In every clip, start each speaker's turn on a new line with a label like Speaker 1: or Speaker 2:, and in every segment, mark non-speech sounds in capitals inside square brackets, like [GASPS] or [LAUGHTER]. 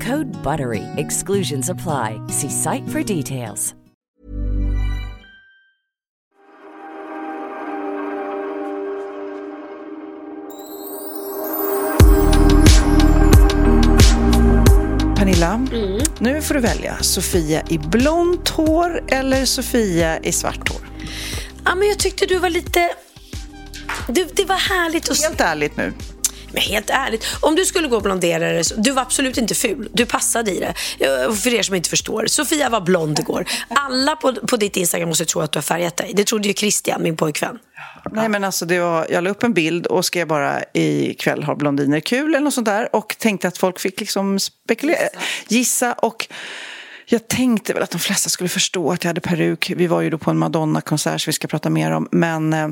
Speaker 1: Code BUTTERY. Exclusions apply. See site for details.
Speaker 2: Pernilla, mm. nu får du välja Sofia i blont hår eller Sofia i svart hår.
Speaker 3: Ja, men jag tyckte du var lite... Det, det var härligt att...
Speaker 2: Helt ärligt nu.
Speaker 3: Men helt ärligt, om du skulle gå och blondera det, du var absolut inte ful. Du passade i det. För er som inte förstår. Sofia var blond igår. Alla på, på ditt Instagram måste tro att du har färgat dig. Det trodde ju Christian, min pojkvän.
Speaker 2: Nej, men alltså det var, jag la upp en bild och skrev bara ikväll har blondiner kul eller något sånt där och tänkte att folk fick liksom spekulera, gissa. gissa och jag tänkte väl att de flesta skulle förstå att jag hade peruk. Vi var ju då på en Madonna-konsert som vi ska prata mer om, men eh,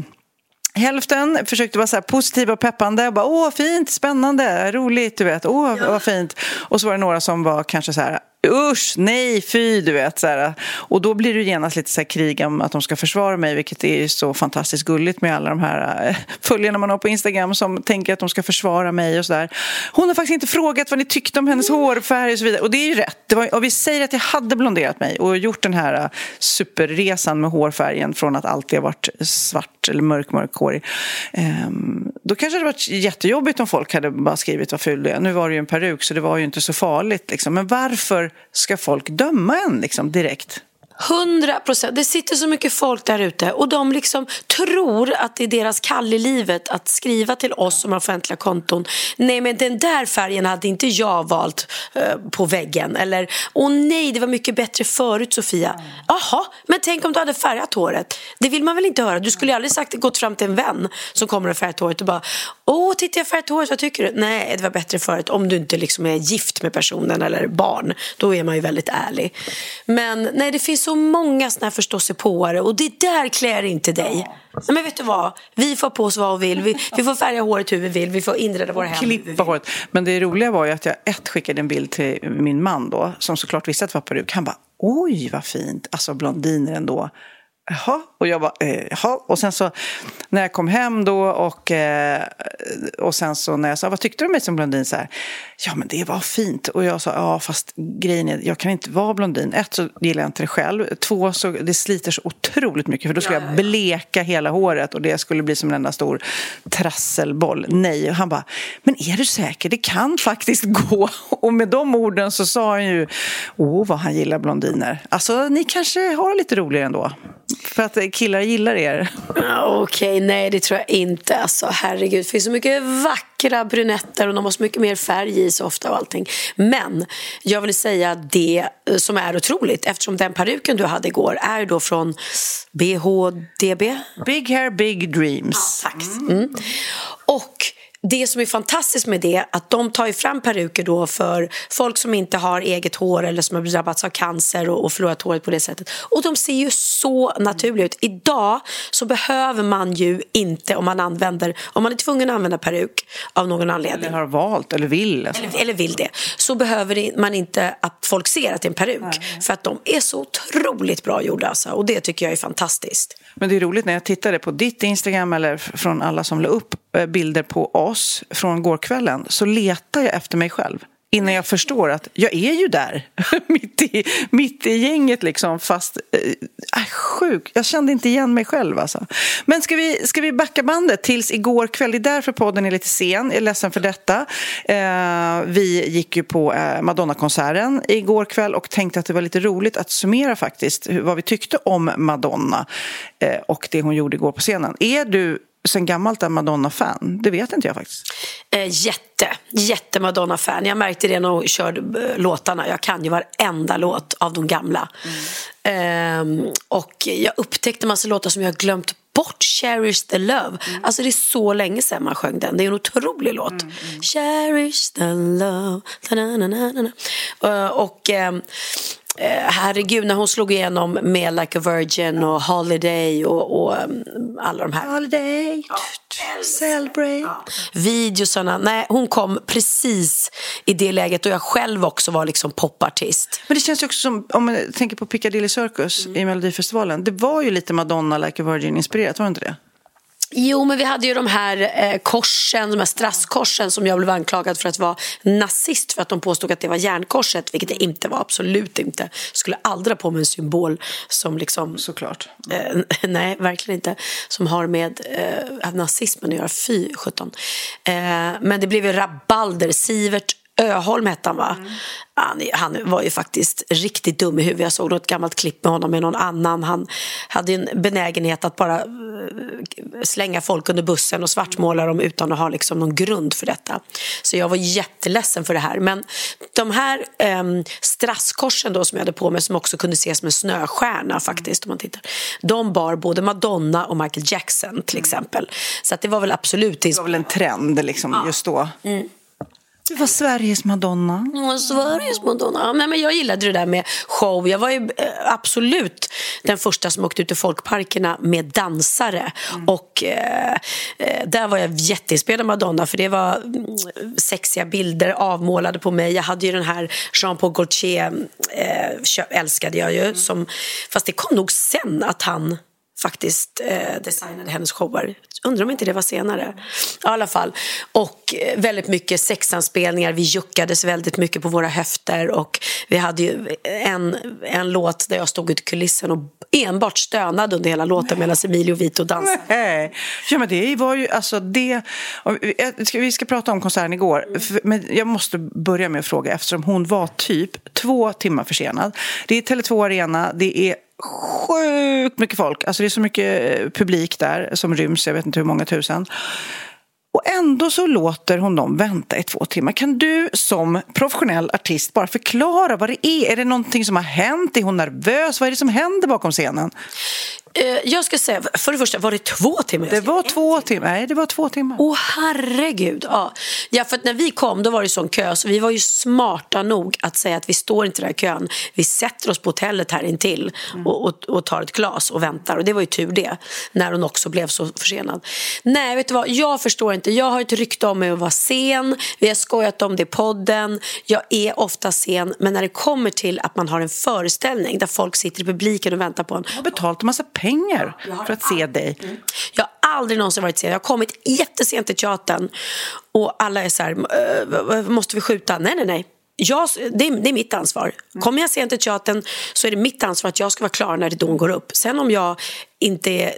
Speaker 2: Hälften försökte vara så positiva och peppande. Och bara, Åh, fint, spännande, roligt, du vet. Åh, ja. vad fint. Och så var det några som var kanske så här, usch, nej, fy, du vet. Så här. Och då blir det genast lite så här krig om att de ska försvara mig, vilket är så fantastiskt gulligt med alla de här eh, följarna man har på Instagram som tänker att de ska försvara mig och så där. Hon har faktiskt inte frågat vad ni tyckte om hennes hårfärg och så vidare. Och det är ju rätt. Det var, och vi säger att jag hade blonderat mig och gjort den här eh, superresan med hårfärgen från att alltid ha varit svart eller mörk, mörk hårig. Ehm, då kanske det hade varit jättejobbigt om folk hade bara skrivit vad ful du är. Nu var det ju en peruk så det var ju inte så farligt. Liksom. Men varför ska folk döma en liksom, direkt?
Speaker 3: Hundra procent. Det sitter så mycket folk där ute och de liksom tror att det är deras kall i livet att skriva till oss som har offentliga konton. Nej, men den där färgen hade inte jag valt uh, på väggen. Eller, åh nej, det var mycket bättre förut Sofia. Jaha, men tänk om du hade färgat håret. Det vill man väl inte höra. Du skulle aldrig sagt gått fram till en vän som kommer och färgat håret och bara, åh, titta jag färgat håret, vad tycker du? Nej, det var bättre förut. Om du inte liksom är gift med personen eller barn, då är man ju väldigt ärlig. Men nej, det finns så många såna här förståsigpåare och det där klär inte dig. Men vet du vad? Vi får på oss vad vi vill. Vi, vi får färga håret hur vi vill. Vi får inreda våra hem
Speaker 2: Klippa håret. Men det roliga var ju att jag ett skickade en bild till min man då, som såklart visste att det var peruk. Han bara, oj vad fint. Alltså blondiner ändå. Jaha, och jag bara, eh, jaha. Och sen så när jag kom hem då och, eh, och sen så när jag sa, vad tyckte du om mig som blondin? Så här, ja men det var fint. Och jag sa, ja fast grejen är, jag kan inte vara blondin. Ett så gillar jag inte det själv. Två så det sliter så otroligt mycket för då skulle jag bleka hela håret och det skulle bli som en enda stor trasselboll. Nej, och han bara, men är du säker? Det kan faktiskt [LAUGHS] gå. Och med de orden så sa han ju, åh vad han gillar blondiner. Alltså ni kanske har lite roligare ändå. För att killar gillar er?
Speaker 3: Okej, okay, nej det tror jag inte. Alltså, herregud, det finns så mycket vackra brunetter och de har så mycket mer färg i sig ofta och allting. Men jag vill säga det som är otroligt eftersom den peruken du hade igår är då från BHDB.
Speaker 2: Big hair, big dreams.
Speaker 3: Ja, tack. Mm. Och det som är fantastiskt med det att de tar ju fram peruker då för folk som inte har eget hår eller som har drabbats av cancer och, och förlorat håret på det sättet. Och de ser ju så naturliga ut. Idag så behöver man ju inte om man använder, om man är tvungen att använda peruk av någon anledning.
Speaker 2: Eller har valt eller vill.
Speaker 3: Eller, eller, vill det. Så behöver man inte att folk ser att det är en peruk. Nej. För att de är så otroligt bra gjorda alltså. Och det tycker jag är fantastiskt.
Speaker 2: Men det är roligt när jag tittade på ditt Instagram eller från alla som la upp Eh, bilder på oss från gårkvällen så letar jag efter mig själv innan jag förstår att jag är ju där, [LAUGHS] mitt i, mitt i gänget liksom, fast eh, äh, sjuk. Jag kände inte igen mig själv alltså. Men ska vi, ska vi backa bandet tills igår kväll? Det är därför podden är lite sen, jag är ledsen för detta. Eh, vi gick ju på eh, Madonna-konserten igår kväll och tänkte att det var lite roligt att summera faktiskt vad vi tyckte om Madonna eh, och det hon gjorde igår på scenen. Är du sen gammalt en Madonna-fan? Det vet inte jag faktiskt.
Speaker 3: Eh, jätte, jätte Madonna-fan. Jag märkte det när hon körde eh, låtarna. Jag kan ju varenda låt av de gamla. Mm. Eh, och jag upptäckte massa låtar som jag glömt bort Cherish the love. Mm. Alltså det är så länge sedan man sjöng den. Det är en otrolig låt. Mm, mm. Cherish the love. Uh, och uh, herregud, när hon slog igenom med Like a Virgin och Holiday och, och um, alla de här.
Speaker 2: Holiday, ja. Celebrate. Ja.
Speaker 3: Videosarna. Nej, hon kom precis i det läget och jag själv också var liksom popartist.
Speaker 2: Men det känns ju också som, om man tänker på Piccadilly Circus mm. i Melodifestivalen. Det var ju lite Madonna Like a Virgin-inspirerat, var det inte det?
Speaker 3: Jo, men vi hade ju de här eh, korsen, de här strasskorsen som jag blev anklagad för att vara nazist för att de påstod att det var järnkorset, vilket det inte var, absolut inte. Skulle aldrig på mig en symbol som liksom...
Speaker 2: Såklart.
Speaker 3: Eh, [LAUGHS] nej, verkligen inte. Som har med eh, nazismen att göra, fy sjutton. Eh, men det blev ju rabalder. Sivert Öholm hette han va? Mm. Han, han, var ju faktiskt riktigt dum i huvudet. Jag såg något gammalt klipp med honom med någon annan. Han hade en benägenhet att bara eh, slänga folk under bussen och svartmåla dem utan att ha liksom någon grund för detta. Så jag var jätteledsen för det här. Men de här eh, strasskorsen då som jag hade på mig som också kunde ses som en snöstjärna faktiskt om man tittar. De bar både Madonna och Michael Jackson till exempel. Så det var väl absolut...
Speaker 2: Det var väl en trend liksom ja. just då. Mm. Du var Sveriges Madonna.
Speaker 3: Ja, Sveriges Madonna. Nej, men jag gillade det där med show. Jag var ju eh, absolut den första som åkte ut i folkparkerna med dansare. Mm. Och eh, eh där var jag jätteinspirerad av Madonna för det var mm, sexiga bilder avmålade på mig. Jag hade ju den här Jean-Paul Gaultier, eh, älskade jag ju. Mm. Som, fast det kom nog sen att han faktiskt eh, designade hennes shower. Undrar om inte det var senare. I alla fall. Och eh, väldigt mycket sexanspelningar. Vi juckades väldigt mycket på våra höfter. Och vi hade ju en, en låt där jag stod ute i kulissen och enbart stönade under hela låten medan Emilio Vito dansade.
Speaker 2: Nej. Ja, men det var ju alltså det... Eh, vi ska prata om konserten igår. Men jag måste börja med att fråga eftersom hon var typ två timmar försenad. Det är Tele2 Arena. Det är sjukt mycket folk. Alltså det är så mycket eh, publik där som ryms, jag vet inte hur många tusen. Och ändå så låter hon dem vänta i två timmar. Kan du som professionell artist bara förklara vad det är? Är det någonting som har hänt? Är hon nervös? Vad är det som händer bakom scenen?
Speaker 3: Eh, jag ska säga, för det första, var det två timmar?
Speaker 2: Det var två timmar. Nej, det var två timmar.
Speaker 3: Åh, oh, herregud. Ja. ja, för när vi kom då var det sån kö, så vi var ju smarta nog att säga att vi står inte där i kön. Vi sätter oss på hotellet här intill mm. och, och, och, tar ett glas och väntar. Och det var ju tur det, när hon också blev så försenad. Nej, vet du vad, jag förstår inte. Jag har ett rykte om mig att vara sen. Vi har skojat om det i podden. Jag är ofta sen, men när det kommer till att man har en föreställning där folk sitter i publiken och väntar på en.
Speaker 2: Jag har betalat en massa pengar pengar för att se dig. Mm.
Speaker 3: Jag har aldrig någonsin varit sen. Jag har kommit jättesent till teatern och alla är så här, måste vi skjuta? Nej, nej, nej jag, det, är, det är mitt ansvar. Kommer jag sent till teatern så är det mitt ansvar att jag ska vara klar när ridån går upp. Sen om jag inte är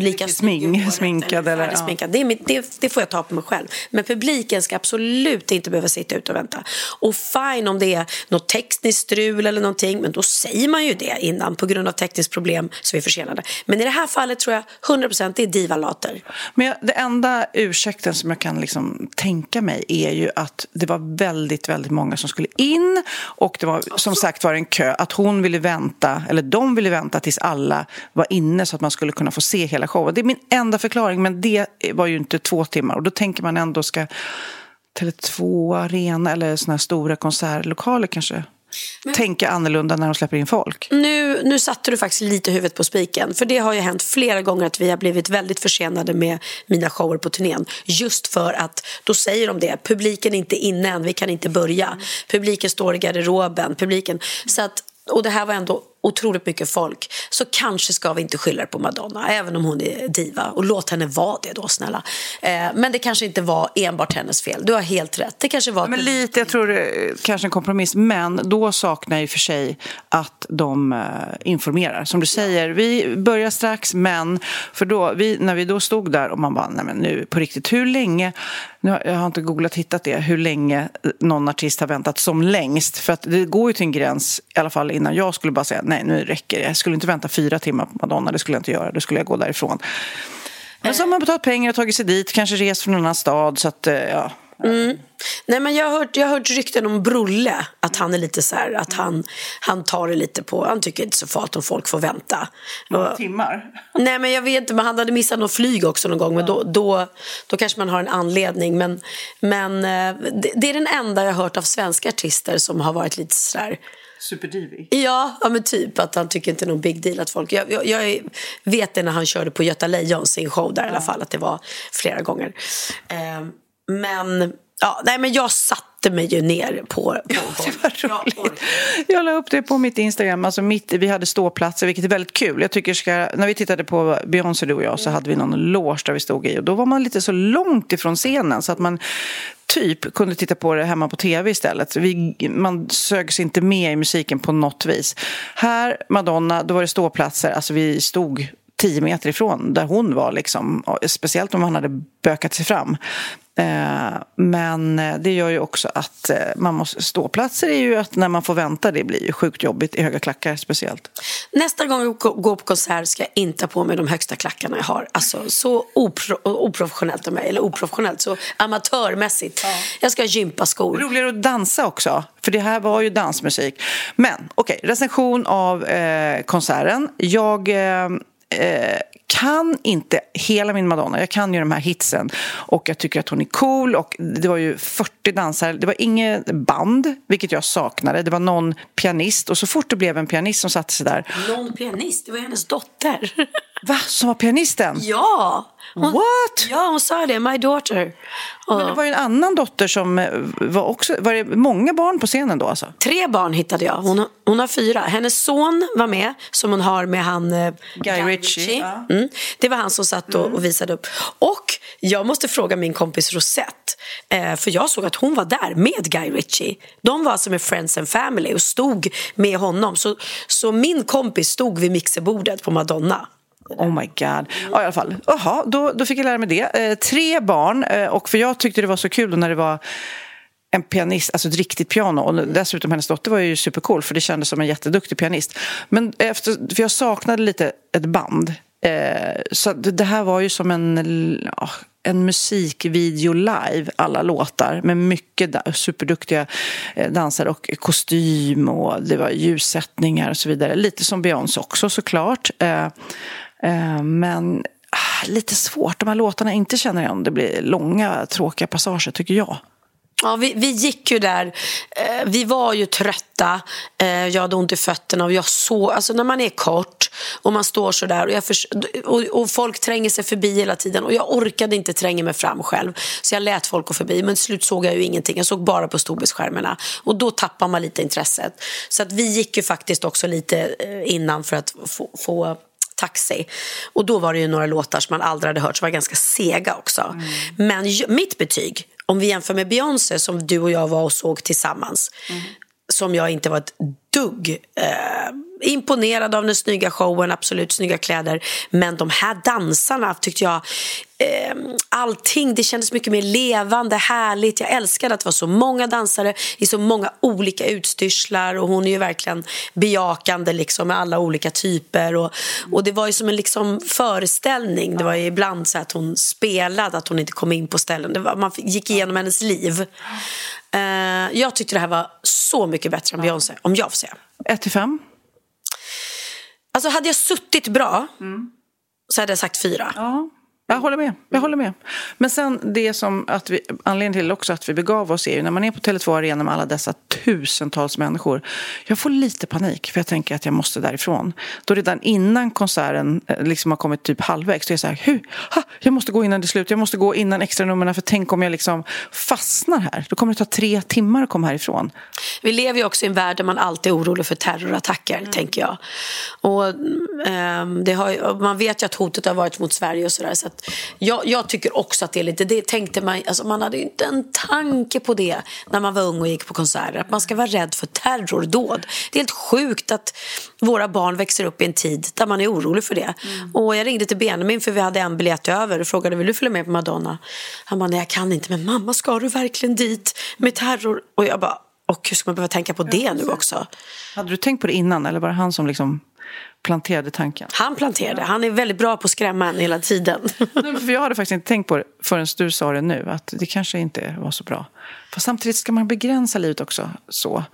Speaker 3: lika
Speaker 2: Smink, sminkad. Eller,
Speaker 3: sminkad. Det, mitt, det, det, får jag ta på mig själv. Men publiken ska absolut inte behöva sitta ute och vänta. Och fine om det är något tekniskt strul eller någonting, men då säger man ju det innan på grund av tekniskt problem så vi är försenade. Men i det här fallet tror jag 100% det är divalater.
Speaker 2: Men jag, det enda ursäkten som jag kan liksom tänka mig är ju att det var väldigt, väldigt många som skulle in och det var som sagt var en kö. Att hon ville vänta, eller de ville vänta tills alla var inne så att man skulle kunna få se hela showen. Det är min enda förklaring, men det var ju inte två timmar. Och då tänker man ändå ska Tele2 Arena eller såna här stora konsertlokaler kanske men, tänka annorlunda när de släpper in folk.
Speaker 3: Nu, nu satte du faktiskt lite huvudet på spiken. För det har ju hänt flera gånger att vi har blivit väldigt försenade med mina shower på turnén. Just för att då säger de det. Publiken är inte inne än, vi kan inte börja. Publiken står i garderoben. Publiken. Så att, och det här var ändå otroligt mycket folk så kanske ska vi inte skylla det på Madonna, även om hon är diva. Och låt henne vara det då, snälla. Eh, men det kanske inte var enbart hennes fel. Du har helt rätt. Det kanske var...
Speaker 2: Men lite, jag tror det kanske en kompromiss. Men då saknar jag för sig att de uh, informerar. Som du säger, vi börjar strax, men för då, vi, när vi då stod där och man bara, nej men nu på riktigt, hur länge nu har, jag har inte googlat hittat det, hur länge någon artist har väntat som längst. För att det går ju till en gräns, i alla fall innan jag skulle bara säga nej nu räcker det. Jag skulle inte vänta fyra timmar på Madonna, det skulle jag inte göra, då skulle jag gå därifrån. Men så har man betalat pengar och tagit sig dit, kanske rest från en annan stad. Så att, eh, ja.
Speaker 3: Mm. Nej, men jag har hört, jag har hört rykten om Brolle, att han är lite så här, att han, han tar det lite på, han tycker inte så farligt om folk får vänta.
Speaker 2: Några timmar? [LAUGHS]
Speaker 3: Nej, men jag vet inte, men han hade missat något flyg också någon gång, men då, då, då kanske man har en anledning. Men, men eh, det, det är den enda jag har hört av svenska artister som har varit lite så här
Speaker 2: Superdivig?
Speaker 3: Ja, ja, men typ att han tycker inte det är någon big deal att folk... Jag, jag, jag vet det när han körde på Göta Lejon, sin show där i alla fall, att det var flera gånger. Eh, men, ja, nej, men jag satte mig ju ner på... på, på.
Speaker 2: Det var roligt. Jag la upp det på mitt Instagram. Alltså mitt, vi hade ståplatser, vilket är väldigt kul. Jag tycker ska, när vi tittade på Beyoncé, du och jag, så hade vi någon loge där vi stod i. Och då var man lite så långt ifrån scenen så att man typ kunde titta på det hemma på tv istället. Vi, man sögs inte med i musiken på något vis. Här, Madonna, då var det ståplatser. Alltså vi stod tio meter ifrån där hon var. Liksom. Speciellt om man hade bökat sig fram. Eh, men det gör ju också att eh, man måste ståplatser är ju att när man får vänta det blir ju sjukt jobbigt i höga klackar speciellt.
Speaker 3: Nästa gång jag går på konsert ska jag inte ha på mig de högsta klackarna jag har. Alltså så opro oprofessionellt av mig, eller oprofessionellt, så amatörmässigt. Ja. Jag ska ha gympaskor.
Speaker 2: Roligare att dansa också, för det här var ju dansmusik. Men okej, okay, recension av eh, konserten. Jag eh, eh, kan inte hela min Madonna. Jag kan ju de här hitsen och jag tycker att hon är cool. Och det var ju 40 dansare. Det var inget band, vilket jag saknade. Det var någon pianist och så fort det blev en pianist som satte sig där.
Speaker 3: Någon pianist? Det var hennes dotter.
Speaker 2: Va? Som var pianisten?
Speaker 3: Ja!
Speaker 2: Hon, What?
Speaker 3: Ja, hon sa det. My daughter.
Speaker 2: Men det var ju en annan dotter som eh, var också... Var det många barn på scenen då alltså?
Speaker 3: Tre barn hittade jag. Hon, hon har fyra. Hennes son var med, som hon har med han... Eh,
Speaker 2: Guy, Guy Ritchie. Ja.
Speaker 3: Mm. Det var han som satt och, och, visade upp. Och jag måste fråga min kompis Rosette. Eh, för jag såg att hon var där med Guy Ritchie. De var alltså med Friends and Family och stod med honom. Så, så min kompis stod vid mixerbordet på Madonna.
Speaker 2: Oh my god. Ja, i alla fall. Jaha, då, då fick jag lära mig det. Eh, tre barn, eh, och för jag tyckte det var så kul när det var en pianist, alltså ett riktigt piano. Och dessutom hennes dotter var ju supercool för det kändes som en jätteduktig pianist. Men efter, för jag saknade lite ett band. Eh, så det här var ju som en, en musikvideo live, alla låtar med mycket superduktiga eh, dansare och kostym och det var ljussättningar och så vidare. Lite som Beyoncé också såklart. Eh, Eh, men ah, lite svårt. De här låtarna inte känner igen. Det blir långa, tråkiga passager, tycker jag.
Speaker 3: Ja, vi, vi gick ju där. Eh, vi var ju trötta. Eh, jag hade ont i fötterna. Och jag såg, alltså när man är kort och man står så där och, jag för, och, och, folk tränger sig förbi hela tiden och jag orkade inte tränga mig fram själv. Så jag lät folk gå förbi. Men till slut såg jag ju ingenting. Jag såg bara på storbildsskärmarna. Och då tappar man lite intresset. Så att vi gick ju faktiskt också lite innan för att få, få Taxi. Och då var det ju några låtar som man aldrig hade hört som var ganska sega också. Mm. Men mitt betyg, om vi jämför med Beyoncé som du och jag var och såg tillsammans, mm. som jag inte var ett dugg eh, imponerad av den snygga showen, absolut snygga kläder. Men de här dansarna tyckte jag, eh, allting, det kändes mycket mer levande, härligt. Jag älskade att det var så många dansare i så många olika utstyrslar och hon är ju verkligen bejakande liksom med alla olika typer. Och, och det var ju som en liksom föreställning. Det var ju ibland så att hon spelade, att hon inte kom in på ställen. Var, man gick igenom hennes liv. Eh, jag tyckte det här var så mycket bättre än Beyoncé, om jag får säga.
Speaker 2: 1 till 5?
Speaker 3: Alltså hade jag suttit bra mm. så hade jag sagt fyra.
Speaker 2: Ja. Jag håller med. Jag håller med. Men sen det som att vi, anledningen till också att vi begav oss är ju när man är på Tele2 Arena med alla dessa tusentals människor. Jag får lite panik för jag tänker att jag måste därifrån. Då redan innan konserten eh, liksom har kommit typ halvvägs då är jag så här, Hur? Ha, jag måste gå innan det är slut. Jag måste gå innan extra nummerna för tänk om jag liksom fastnar här. Då kommer det ta tre timmar att komma härifrån.
Speaker 3: Vi lever ju också i en värld där man alltid är orolig för terrorattacker, mm. tänker jag. Och um, det har, man vet ju att hotet har varit mot Sverige och sådär. Så att jag, jag, tycker också att det är lite, det tänkte man, alltså man hade inte en tanke på det när man var ung och gick på konserter, att man ska vara rädd för terrordåd. Det är helt sjukt att våra barn växer upp i en tid där man är orolig för det. Mm. Och jag ringde till Benjamin för vi hade en biljett över och frågade vill du följa med på Madonna? Han bara, nej jag kan inte, men mamma ska du verkligen dit med terror? Och jag bara, och hur ska man behöva tänka på det nu också?
Speaker 2: Hade du tänkt på det innan eller var det han som liksom planterade tanken.
Speaker 3: Han planterade. Han är väldigt bra på att skrämma en hela tiden. [LAUGHS]
Speaker 2: Nej, för jag hade faktiskt inte tänkt på det förrän du sa det nu, att det kanske inte var så bra. För samtidigt ska man begränsa livet också så.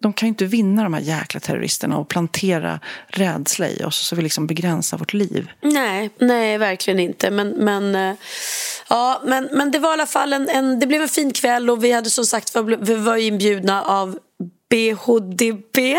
Speaker 2: De kan ju inte vinna de här jäkla terroristerna och plantera rädsla i oss så vi liksom begränsar vårt liv.
Speaker 3: nej, nej, verkligen inte. Men, men, eh, ja, men, men det var i alla fall en, en, det blev en fin kväll och vi hade som sagt vi var inbjudna av BHDB.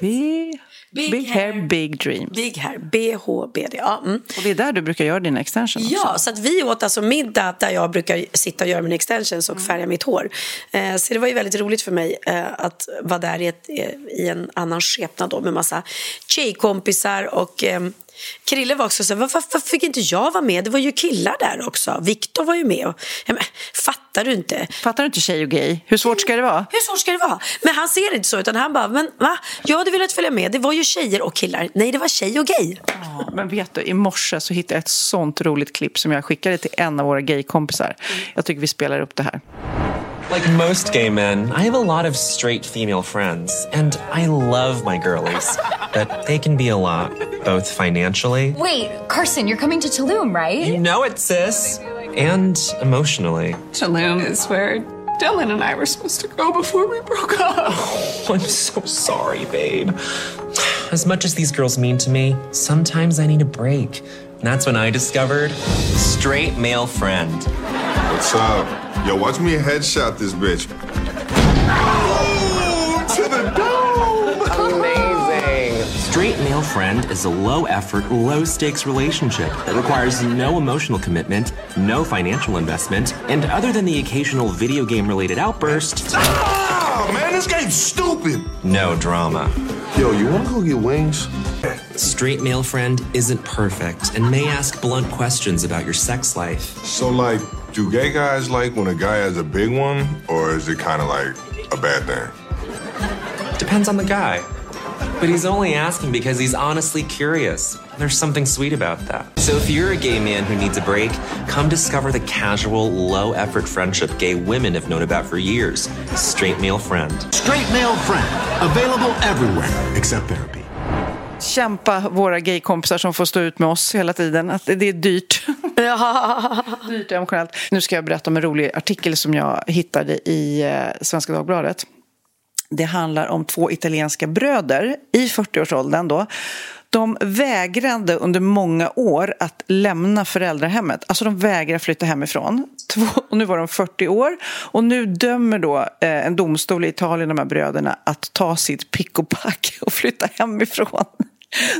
Speaker 2: Big,
Speaker 3: Big
Speaker 2: big
Speaker 3: hair.
Speaker 2: hair, big dreams.
Speaker 3: Big hair, BHBD. Ja, mm.
Speaker 2: Och det är där du brukar göra dina extensions också.
Speaker 3: Ja, så att vi åt alltså middag där jag brukar sitta och göra mina extensions och färga mitt hår. Eh, så det var ju väldigt roligt för mig eh, att vara där i, ett, i en annan skepnad då med massa tjejkompisar och eh, Krille var också så här, varför, varför fick inte jag vara med? Det var ju killar där också. Viktor var ju med. Och, ja, men, fattar du inte?
Speaker 2: Fattar du inte tjej och gay? Hur svårt ska det vara?
Speaker 3: Hur svårt ska det vara? Men han ser det inte så utan han bara, men va? Jag hade velat följa med. Det var ju tjejer och killar. Nej, det var tjej och gay.
Speaker 2: Ja, men vet du, i morse så hittade jag ett sånt roligt klipp som jag skickade till en av våra gaykompisar. Jag tycker vi spelar upp det här.
Speaker 4: Like most gay men, I have a lot of straight female friends, and I love my girlies. [LAUGHS] but they can be a lot, both financially.
Speaker 5: Wait, Carson, you're coming to Tulum, right?
Speaker 4: You know it, sis! And emotionally.
Speaker 6: Tulum is where Dylan and I were supposed to go before we broke up. [LAUGHS]
Speaker 4: I'm so sorry, babe. As much as these girls mean to me, sometimes I need a break. And that's when I discovered straight male friend.
Speaker 7: What's up? Yo, watch me headshot this bitch. Oh, to the dome!
Speaker 4: Amazing. [LAUGHS] Straight male friend is a low effort, low stakes relationship that requires no emotional commitment, no financial investment, and other than the occasional video game related outburst,
Speaker 7: Ah, man, this game's stupid.
Speaker 4: no drama.
Speaker 7: Yo, you wanna go get wings?
Speaker 4: Straight male friend isn't perfect and may ask blunt questions about your sex life.
Speaker 7: So, like, do gay guys like when a guy has a big one, or is it kind of like a bad thing?
Speaker 4: Depends on the guy. But he's only asking because he's honestly curious. There's something sweet about that. So if you're a gay man who needs a break, come discover the casual, low effort friendship gay women have known about for years. Straight male friend.
Speaker 8: Straight male friend. Available everywhere except therapy.
Speaker 2: Kämpa våra gaykompisar som får stå ut med oss hela tiden. Att det är dyrt. [LAUGHS] dyrt emotionellt. Nu ska jag berätta om en rolig artikel som jag hittade i eh, Svenska Dagbladet. Det handlar om två italienska bröder i 40-årsåldern då. De vägrade under många år att lämna föräldrahemmet. Alltså de vägrade flytta hemifrån. Två, och nu var de 40 år. Och nu dömer då eh, en domstol i Italien de här bröderna att ta sitt pick och pack och flytta hemifrån.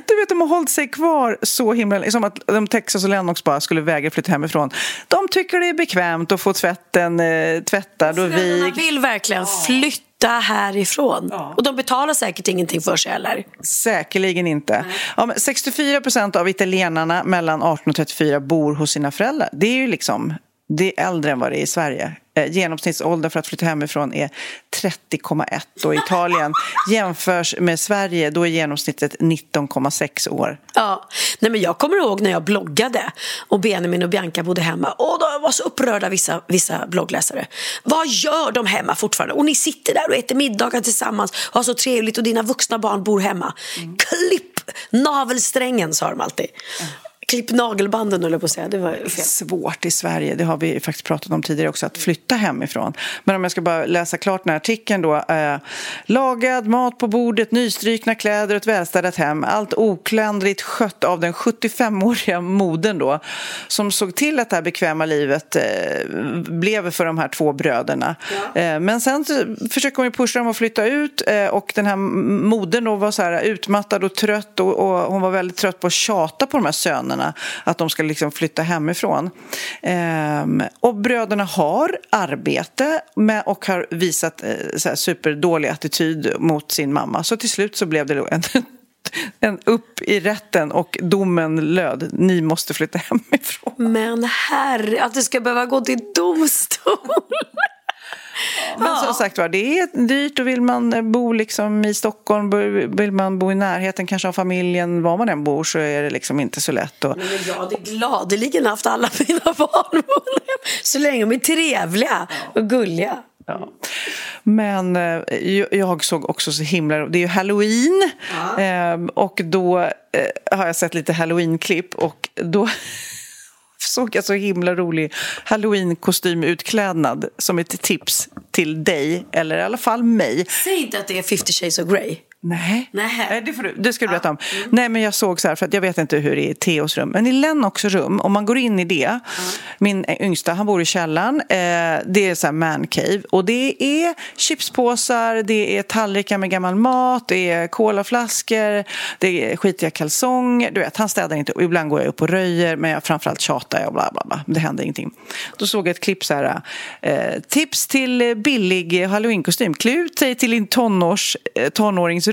Speaker 2: Du vet, de har hållit sig kvar så himla... Som att de Texas och Lennox bara skulle vägra flytta hemifrån. De tycker det är bekvämt att få tvätten eh, tvättad och
Speaker 3: Föräldrarna
Speaker 2: vigd.
Speaker 3: vill verkligen flytta härifrån. Och de betalar säkert ingenting för sig heller.
Speaker 2: Säkerligen inte. Ja, men 64 procent av italienarna mellan 18 och 34 bor hos sina föräldrar. Det är ju liksom det är äldre än vad det är i Sverige. Eh, genomsnittsåldern för att flytta hemifrån är 30,1 och i Italien [LAUGHS] jämförs med Sverige då är genomsnittet 19,6 år.
Speaker 3: Ja, nej men jag kommer ihåg när jag bloggade och Benjamin och Bianca bodde hemma och de var så upprörda vissa, vissa bloggläsare. Vad gör de hemma fortfarande? Och ni sitter där och äter middagar tillsammans och har så trevligt och dina vuxna barn bor hemma. Klipp navelsträngen sa de alltid. Klipp nagelbanden höll jag på att säga, det var fel.
Speaker 2: svårt i Sverige, det har vi faktiskt pratat om tidigare också, att flytta hemifrån. Men om jag ska bara läsa klart den här artikeln då. Eh, lagad mat på bordet, nystrykna kläder och ett välstädat hem. Allt oklanderligt skött av den 75-åriga modern då. Som såg till att det här bekväma livet eh, blev för de här två bröderna. Eh, men sen försöker hon ju pusha dem att flytta ut eh, och den här modern då var så här utmattad och trött och, och hon var väldigt trött på att tjata på de här sönerna att de ska liksom flytta hemifrån. Ehm, och bröderna har arbete med, och har visat eh, så här, superdålig attityd mot sin mamma. Så till slut så blev det då en, [LAUGHS] en upp i rätten och domen löd ni måste flytta hemifrån.
Speaker 3: Men herre, att det ska behöva gå till domstol.
Speaker 2: Men som sagt var, det är dyrt och vill man bo liksom i Stockholm, vill man bo i närheten kanske av familjen, var man än bor så är det liksom inte så lätt. Och,
Speaker 3: Men jag hade gladeligen haft alla [LAUGHS] mina barn Så länge de är trevliga och gulliga.
Speaker 2: Ja. Men eh, jag- såg också så himla... Det är ju halloween. Eh, och då eh, har jag sett lite halloween-klipp och då [LAUGHS] såg jag så himla rolig halloween-kostymutklädnad som ett tips till dig, eller i alla fall mig.
Speaker 3: Säg inte att det är 50 shades of Grey.
Speaker 2: Nej,
Speaker 3: Nej.
Speaker 2: Det, får du, det ska du berätta om. Nej, men jag såg så här, för att jag vet inte hur det är i Theos rum, men i Lennox rum, om man går in i det, min yngsta, han bor i källaren, eh, det är så här man cave och det är chipspåsar, det är tallrikar med gammal mat, det är colaflaskor, det är skitiga kalsonger, du vet, han städar inte, och ibland går jag upp och röjer, men jag, framförallt tjatar jag och bla bla bla, det händer ingenting. Då såg jag ett klipp så här, eh, tips till billig halloweenkostym, klä ut dig till din tonårs, eh,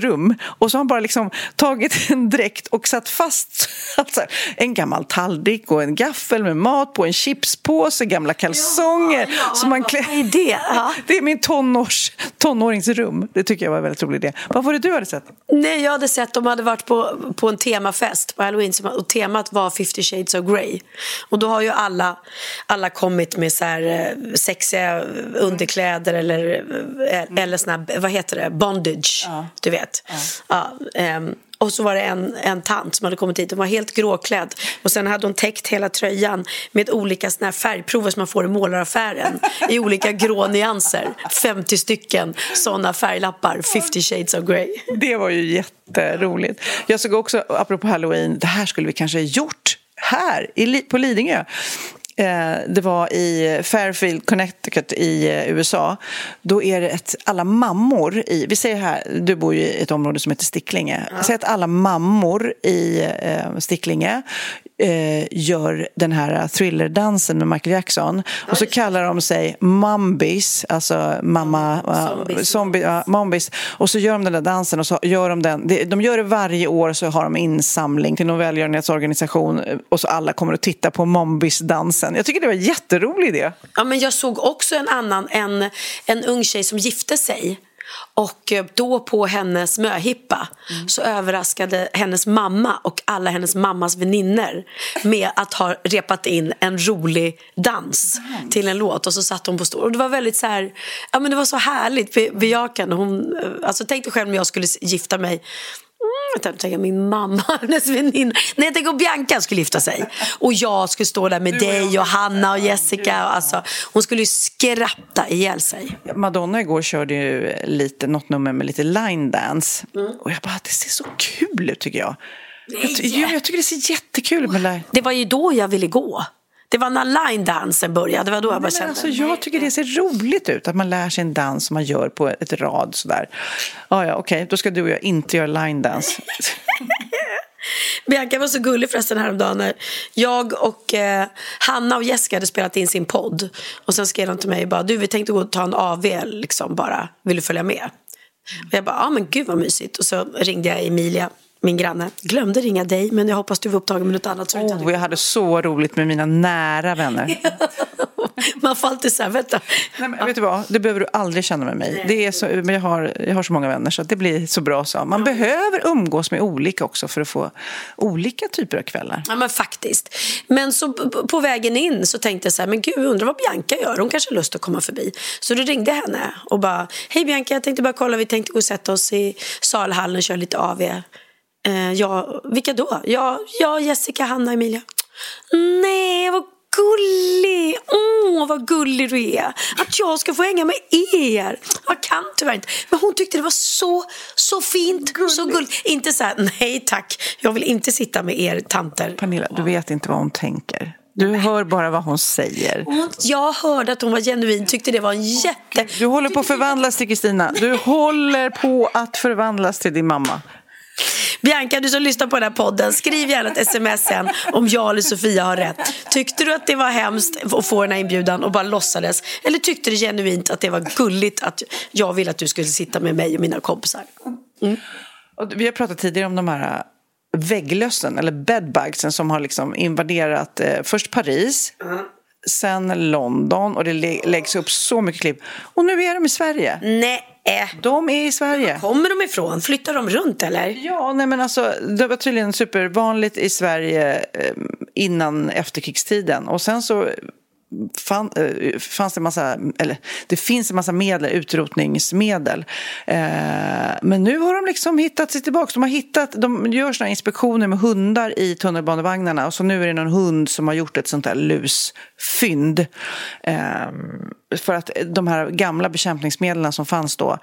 Speaker 2: tonåringsrum och så har han bara liksom tagit [LAUGHS] en dräkt och satt fast [LAUGHS] alltså, en gammal tallrik och en gaffel med mat på, en chipspåse, gamla kalsonger. så man klä...
Speaker 3: Vad är det? Ja. [LAUGHS]
Speaker 2: det är min tonårs, tonåringsrum. Det tycker jag var en väldigt rolig idé. Vad var det du hade sett?
Speaker 3: Nej, jag hade sett de hade varit på, på en temafest på halloween som- och temat var 50 shades of Grey. Och då har ju alla, alla kommit med så här eh, sexiga underkläder eller, eh, eller såna här, vad heter det, bondage, du vet. Ja, ehm, och så var det en, en tant som hade kommit hit, hon var helt gråklädd och sen hade hon täckt hela tröjan med olika såna här färgprover som man får i målaraffären i olika grå nyanser. 50 stycken såna färglappar, 50 shades of Grey.
Speaker 2: Det var ju jätteroligt. Jag såg också, apropå halloween, det här skulle vi kanske ha gjort här på Lidingö. Eh, Det var i Fairfield, Connecticut i eh, USA. Då är det ett, alla mammor i... Vi säger här, du bor ju i ett område som heter Sticklinge. Säg att alla mammor i eh, Sticklinge eh, gör den här thrillerdansen med Michael Jackson. Och så kallar de sig Mumbies, alltså mamma...
Speaker 3: Zombies.
Speaker 2: zombie, ja, Mombies. Och så gör de den där dansen och så gör de den. De gör det varje år så har de insamling till någon välgörenhetsorganisation eh, och så alla kommer att titta på Mombies-dansen. Jag tycker det var en jätterolig idé.
Speaker 3: Ja, men jag såg också en annan, en, en ung tjej som gifte sig. Och eh, då på hennes möhippa så överraskade hennes mamma och alla hennes mammas vänner med att ha repat in en rolig dans till en låt och så satt hon på stol. Och det var väldigt så här, ja men det var så härligt be- bejakande. Hon, eh, alltså tänk dig själv om jag skulle gifta mig Mm, jag tänkte min mamma, [LAUGHS] hennes väninna. Nej, tänk om Bianca skulle gifta sig. Och jag skulle stå där med dig och Hanna och Jessica. Alltså, hon skulle ju skratta ihjäl sig.
Speaker 2: Madonna igår körde ju lite, något nummer med lite line dance. Och jag bara, det ser så kul ut tycker jag. Jag, ty- jo, jag tycker det ser jättekul ut med line.
Speaker 3: Det var ju då jag ville gå. Det var när line-dansen började. Det var då jag bara kände...
Speaker 2: alltså, jag tycker det ser roligt ut att man lär sig en dans som man gör på ett rad sådär. Ah, ja, okej, då ska du och jag inte göra line dance. [LAUGHS]
Speaker 3: Bianca var så gullig förresten häromdagen när jag och eh, Hanna och Jessica hade spelat in sin podd. Och sen skrev de till mig bara, du vi tänkte gå och ta en AV liksom bara, vill du följa med? Och jag bara, ja men gud vad mysigt. Och så ringde jag Emilia, min granne. Glömde ringa dig men jag hoppas du var upptagen med något annat. Så
Speaker 2: Oh, jag hade så roligt med mina nära vänner. [LAUGHS]
Speaker 3: Man får alltid så här, vänta.
Speaker 2: Nej, men vet du vad? Det behöver du aldrig känna med mig. Det är så, men jag, har, jag har så många vänner så det blir så bra så. Man behöver umgås med olika också för att få olika typer av kvällar.
Speaker 3: Ja men faktiskt. Men så på vägen in så tänkte jag så här, men gud undrar vad Bianca gör. Hon kanske har lust att komma förbi. Så då ringde jag henne och bara, hej Bianca jag tänkte bara kolla, vi tänkte gå och sätta oss i salhallen och köra lite AV. Eh, ja, vilka då? Ja, jag, Jessica, Hanna, Emilia. Nej, vad gullig! Åh, vad gullig du är! Att jag ska få hänga med er! Jag kan tyvärr inte. Men hon tyckte det var så, så fint, så gulligt. Inte så här, nej tack, jag vill inte sitta med er tanter.
Speaker 2: Pernilla, du vet inte vad hon tänker. Du hör bara vad hon säger.
Speaker 3: Jag hörde att hon var genuin, tyckte det var en jätte...
Speaker 2: Du håller på att förvandlas till Kristina. Du håller på att förvandlas till din mamma.
Speaker 3: Bianca, du som lyssnar på den här podden, skriv gärna ett sms sen om jag eller Sofia har rätt. Tyckte du att det var hemskt att få den här inbjudan och bara låtsades? Eller tyckte du genuint att det var gulligt att jag ville att du skulle sitta med mig och mina kompisar?
Speaker 2: Och vi har pratat tidigare om de här vägglössen, eller bedbugsen, som har liksom invaderat eh, först Paris, sen London och det lä- läggs upp så mycket klipp. Och nu är de i Sverige.
Speaker 3: Nej.
Speaker 2: De är i Sverige.
Speaker 3: Kommer de ifrån? Flyttar de runt eller?
Speaker 2: Ja, nej men alltså, det var tydligen supervanligt i Sverige eh, innan efterkrigstiden. Och sen så fann, eh, fanns det massa, eller det finns en massa medel, utrotningsmedel. Eh, men nu har de liksom hittat sig tillbaka. De har hittat, de gör såna inspektioner med hundar i tunnelbanevagnarna och så nu är det någon hund som har gjort ett sånt där lusfynd. Eh, för att de här gamla bekämpningsmedlen som fanns då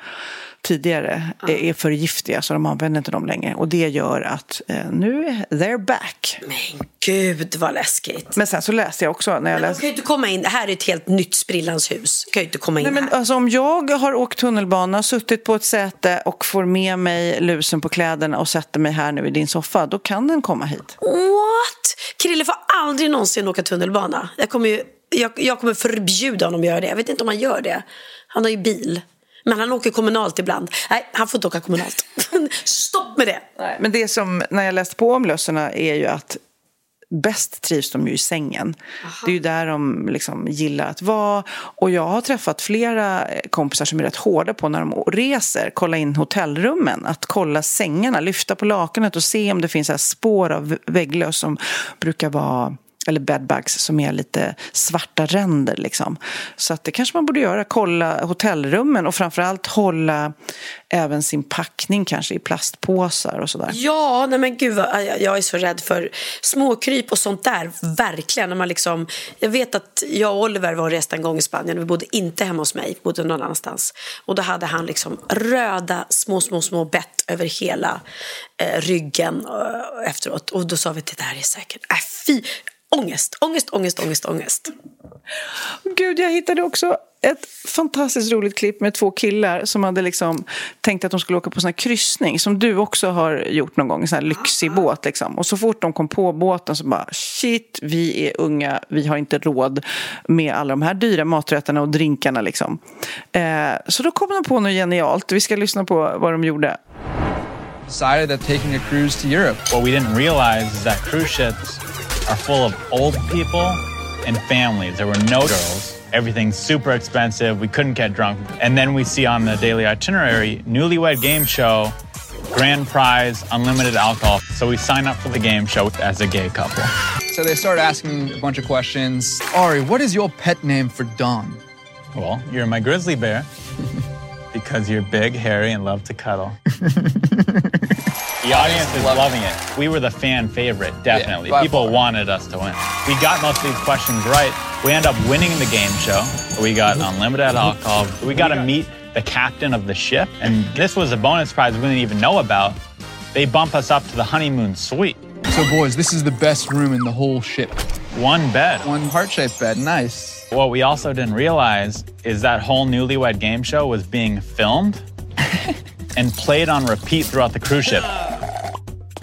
Speaker 2: tidigare är, för giftiga så de använder inte dem längre. Och det gör att eh, nu they're back.
Speaker 3: Men gud vad läskigt.
Speaker 2: Men sen så läste jag också när jag
Speaker 3: Men
Speaker 2: läste
Speaker 3: kan ju inte komma in. Det här är ett helt nytt sprillans hus. Kan ju inte komma in
Speaker 2: Nej, men
Speaker 3: här.
Speaker 2: alltså, om jag har åkt tunnelbana, suttit på ett säte och får med mig lusen på kläderna och sätter mig här nu i din soffa, då kan den komma hit.
Speaker 3: What? Krille får aldrig någonsin åka tunnelbana. Jag kommer, ju, jag, jag kommer förbjuda honom att göra det. Jag vet inte om han gör det. Han har ju bil. Men han åker kommunalt ibland. Nej, han får inte åka kommunalt. [LAUGHS] Stopp med det.
Speaker 2: Men det som, när jag läste på om lösarna är ju att bäst trivs de ju i sängen. Det är ju där de liksom gillar att vara. Och jag har träffat flera kompisar som är rätt hårda på när de reser, kolla in hotellrummen, att kolla sängarna, lyfta på lakanet och se om det finns spår av vägglöss som brukar vara eller bedbugs som är lite svarta ränder. Liksom. Så att det kanske man borde göra, kolla hotellrummen och framförallt hålla även sin packning kanske i plastpåsar och sådär.
Speaker 3: Ja, nej men gud vad, jag, jag är så rädd för småkryp och sånt där. Verkligen. När man liksom, jag vet att jag och Oliver var och reste en gång i Spanien. Vi bodde inte hemma hos mig, vi bodde någon annanstans. Och då hade han liksom röda små, små, små bett över hela eh, ryggen eh, efteråt. Och då sa vi, det där är säkert, äh, fy, ångest, ångest, ångest, ångest, ångest.
Speaker 2: Gud, jag hittade också ett fantastiskt roligt klipp med två killar som hade liksom tänkt att de skulle åka på sån här kryssning som du också har gjort någon gång, en sån här lyxig båt. Liksom. Och så fort de kom på båten så bara shit, vi är unga, vi har inte råd med alla de här dyra maträtterna och drinkarna. Liksom. Eh, så då kom de på något genialt. Vi ska lyssna på vad de gjorde.
Speaker 9: decided that taking a cruise to Europe.
Speaker 10: What we didn't realize is that cruise ships are full of old people and families. There were no girls. Everything's super expensive. We couldn't get drunk. And then we see on the daily itinerary, newlywed game show, grand prize, unlimited alcohol. So we sign up for the game show as a gay couple.
Speaker 9: So they start asking a bunch of questions. Ari, what is your pet name for Don?
Speaker 10: Well, you're my grizzly bear [LAUGHS] because you're big, hairy, and love to cuddle. [LAUGHS] The audience is loving it. We were the fan favorite, definitely.
Speaker 9: by
Speaker 10: People
Speaker 9: far.
Speaker 10: wanted us to win. We got most of these questions right. We end up winning the game show. We got mhm. unlimited mhm. alcohol. We got to meet the captain of the ship. And this was a bonus prize we didn't even know about. They bump us up to the honeymoon suite.
Speaker 9: So, boys, this is the best room in the whole ship.
Speaker 10: One bed.
Speaker 9: One heart shaped bed. Nice.
Speaker 10: What we also didn't realize is that whole newlywed game show was being filmed [LAUGHS] and played on repeat throughout the cruise ship.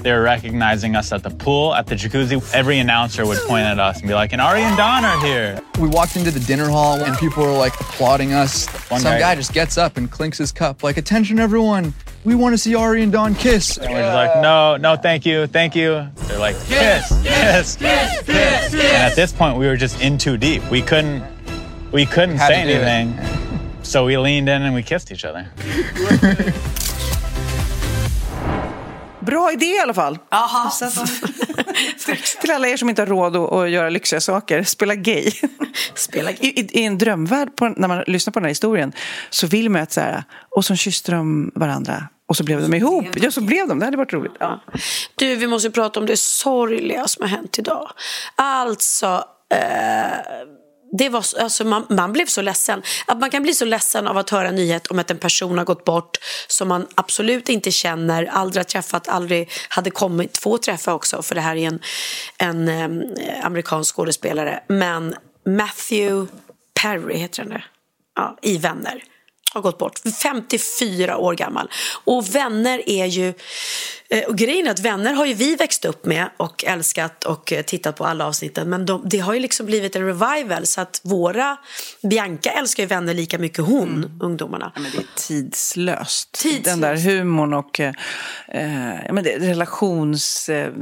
Speaker 10: They were recognizing us at the pool, at the jacuzzi. Every announcer would point at us and be like, and Ari and Don are here.
Speaker 9: We walked into the dinner hall and people were like applauding us.
Speaker 10: One
Speaker 9: Some
Speaker 10: guy-
Speaker 9: guy just gets up and clinks his cup, like, attention, everyone. We want to see Ari and Dawn kiss.
Speaker 10: And we're just like, no, no, thank you, thank you. They're like, kiss, kiss, kiss, kiss. And at this point, we were just in too deep. We couldn't, we couldn't say
Speaker 9: to do it.
Speaker 10: anything. So we leaned in and we kissed each other.
Speaker 2: Bra idé i alla fall.
Speaker 3: Jaha. [LAUGHS]
Speaker 2: Till alla er som inte har råd att, att göra lyxiga saker, spela gay. [LAUGHS]
Speaker 3: Spela
Speaker 2: I, i, I en drömvärld, på, när man lyssnar på den här historien, så vill man att så här, och så kysste de varandra och så blev de ihop. Ja, så blev de. Det hade varit roligt. Ja.
Speaker 3: Du, vi måste prata om det sorgliga som har hänt idag. Alltså, eh, det var, alltså man, man blev så ledsen. Att man kan bli så ledsen av att höra en nyhet om att en person har gått bort som man absolut inte känner, aldrig har träffat, aldrig hade kommit få träffa också. För det här är en, en eh, amerikansk skådespelare. Men Matthew Perry heter han det. Ja, i Vänner har gått bort. 54 år gammal. Och Vänner är ju eh, Och grejen är att Vänner har ju vi växt upp med och älskat och eh, tittat på alla avsnitten. Men de, det har ju liksom blivit en revival så att våra... Bianca älskar ju Vänner lika mycket hon, ungdomarna.
Speaker 2: Men det är tidslöst.
Speaker 3: Tidslöst.
Speaker 2: Den där humorn och eh, eh, ja, men det, relations... Eh,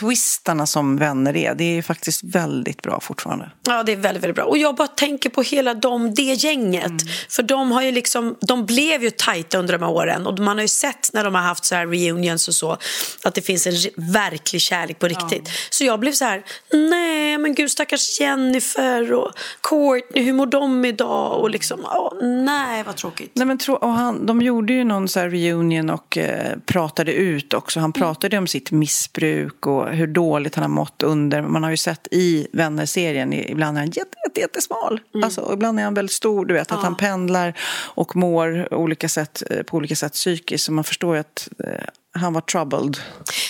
Speaker 2: twistarna som vänner är, det är faktiskt väldigt bra fortfarande.
Speaker 3: Ja, det är väldigt, väldigt bra. Och jag bara tänker på hela dem, det gänget. För de har ju liksom, de blev ju tajta under de här åren. Och man har ju sett när de har haft så här reunions och så, så. Att det finns en verklig kärlek på riktigt. Så jag blev så här, nej men gud stackars Jennifer och Courtney, hur mår de idag? Och liksom, åh, nej vad tråkigt.
Speaker 2: Nej, men tro, och han, de gjorde ju någon så reunion och eh, pratade ut också. Han pratade om sitt missbruk och hur dåligt han har mått under. Man har ju sett i Vänner-serien, ibland är han jätte, jätte, jättesmal. Alltså, och ibland är han väldigt stor, du vet, att han pendlar och mår olika sätt, eh, på olika sätt psykiskt. Så man förstår ju att eh, han var troubled.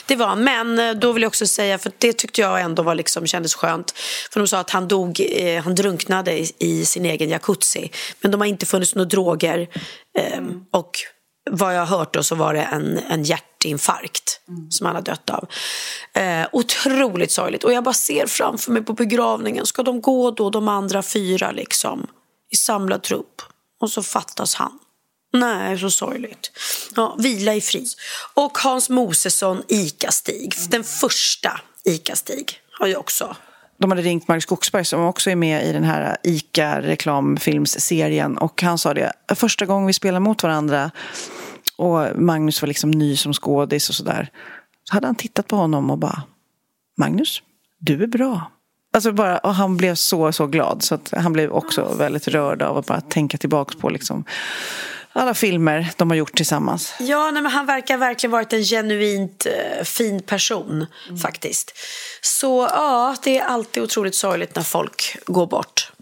Speaker 3: Det var, men eh, då vill jag också säga, för det tyckte jag ändå var liksom, kändes skönt. För de sa att han dog, eh, han drunknade i, i sin egen jacuzzi. Men de har inte funnits några droger. Eh, Och vad jag har hört då så var det en, en hjärtinfarkt som han har dött av. Eh, otroligt sorgligt. Och jag bara ser framför mig på begravningen, ska de gå då de andra fyra liksom i samlad trupp? Och så fattas han. Nej, så sorgligt. Ja, vila i fri. Och Hans Mosesson, Ica-Stig. Den första Ica-Stig har ju också...
Speaker 2: De hade ringt Marcus Skogsberg som också är med i den här ICA-reklamfilmsserien. Och han sa det, första gången vi spelar mot varandra och Magnus var liksom ny som skådis och sådär. Så hade han tittat på honom och bara, Magnus, du är bra. Alltså bara, och han blev så, så glad. Så att han blev också väldigt rörd av att bara tänka tillbaka på liksom alla filmer de har gjort tillsammans.
Speaker 3: Ja, nej, men han verkar verkligen varit en genuint eh, fin person faktiskt. Så ja, det är alltid otroligt sorgligt när folk går bort.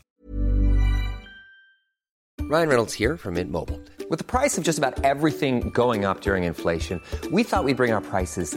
Speaker 11: Ryan Reynolds here from Mint Mobile. With the price of just about everything going up during inflation, we thought we'd bring our prices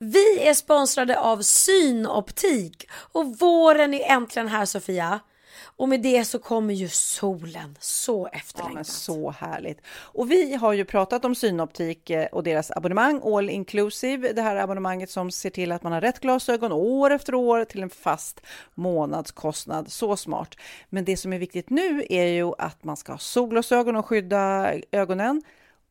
Speaker 3: Vi är sponsrade av Synoptik och våren är äntligen här Sofia. Och med det så kommer ju solen, så
Speaker 2: Ja,
Speaker 3: efterlängtat.
Speaker 2: men så härligt. Och vi har ju pratat om Synoptik eh, och deras abonnemang, All Inclusive. Det här abonnemanget som ser till att man har rätt glasögon år efter år till en fast månadskostnad. Så smart. Men det som är viktigt nu är ju att man ska ha solglasögon och skydda ögonen.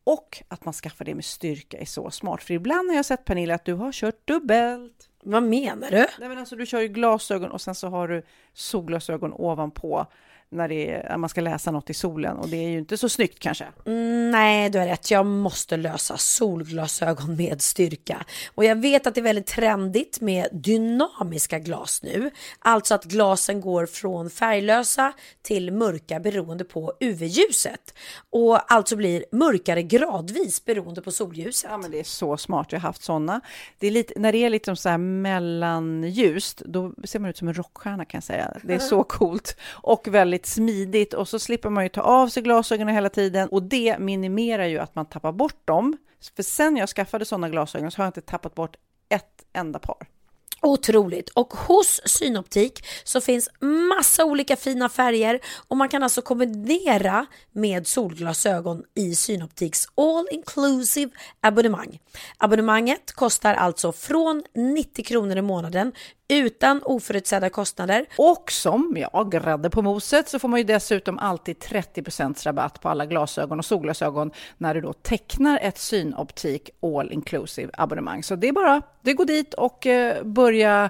Speaker 2: Och att man skaffar det med styrka är så smart. För ibland har jag sett Pernilla att du har kört dubbelt.
Speaker 3: Vad menar du?
Speaker 2: Nej, men alltså, du kör ju glasögon och sen så har du solglasögon ovanpå när, är, man ska läsa något i solen. Och det är ju inte så snyggt kanske.
Speaker 3: Mm, nej, du har rätt. Jag måste lösa solglasögon med styrka. Och jag vet att det är väldigt trendigt med dynamiska glas nu. Alltså att glasen går från färglösa till mörka beroende på UV-ljuset. Och alltså blir mörkare gradvis beroende på solljuset.
Speaker 2: Ja, men det är så smart. Jag har haft sådana. Det är lite, när det är lite så här mellanljust, då ser man ut som en rockstjärna kan jag säga. Det är så coolt och väldigt smidigt och så slipper man ju ta av sig glasögonen hela tiden och det minimerar ju att man tappar bort dem. För sen jag skaffade sådana glasögon så har jag inte tappat bort ett enda par.
Speaker 3: Otroligt. Och hos Synoptik så finns massa olika fina färger och man kan alltså kombinera med solglasögon i Synoptiks all inclusive abonnemang. Abonnemanget kostar alltså från 90 kronor i månaden utan oförutsedda kostnader.
Speaker 2: Och som jag, grädde på moset så får man ju dessutom alltid 30% rabatt på alla glasögon och solglasögon när du då tecknar ett Synoptik all inclusive abonnemang. Så det är bara, det går dit och eh, börjar börja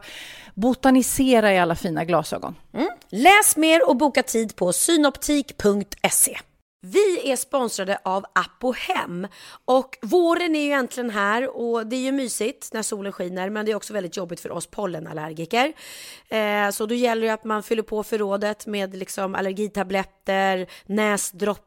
Speaker 2: botanisera i alla fina glasögon.
Speaker 3: Mm. Läs mer och boka tid på synoptik.se. Vi är sponsrade av Apohem och våren är ju äntligen här och det är ju mysigt när solen skiner men det är också väldigt jobbigt för oss pollenallergiker. Eh, så då gäller det att man fyller på förrådet med liksom allergitabletter, näsdroppar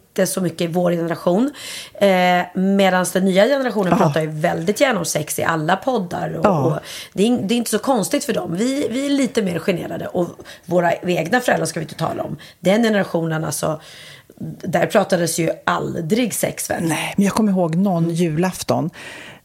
Speaker 3: så mycket i vår generation. Eh, Medan den nya generationen Aha. pratar ju väldigt gärna om sex i alla poddar. Och, och det, är, det, är, inte så konstigt för dem. Vi, vi är lite mer generade. Och våra egna föräldrar ska vi inte tala om. Den generationen alltså. Där pratades ju aldrig sex väl?
Speaker 2: Nej, men jag kommer ihåg någon julafton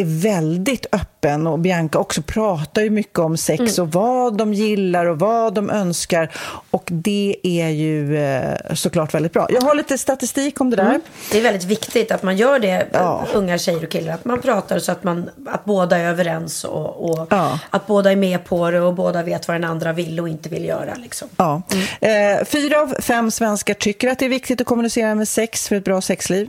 Speaker 2: är väldigt öppen och Bianca också pratar ju mycket om sex mm. och vad de gillar och vad de önskar och det är ju eh, såklart väldigt bra. Jag har lite statistik om det där. Mm.
Speaker 3: Det är väldigt viktigt att man gör det, ja. unga tjejer och killar, att man pratar så att, man, att båda är överens och, och ja. att båda är med på det och båda vet vad den andra vill och inte vill göra. Liksom.
Speaker 2: Ja. Mm. Eh, fyra av fem svenskar tycker att det är viktigt att kommunicera med sex för ett bra sexliv.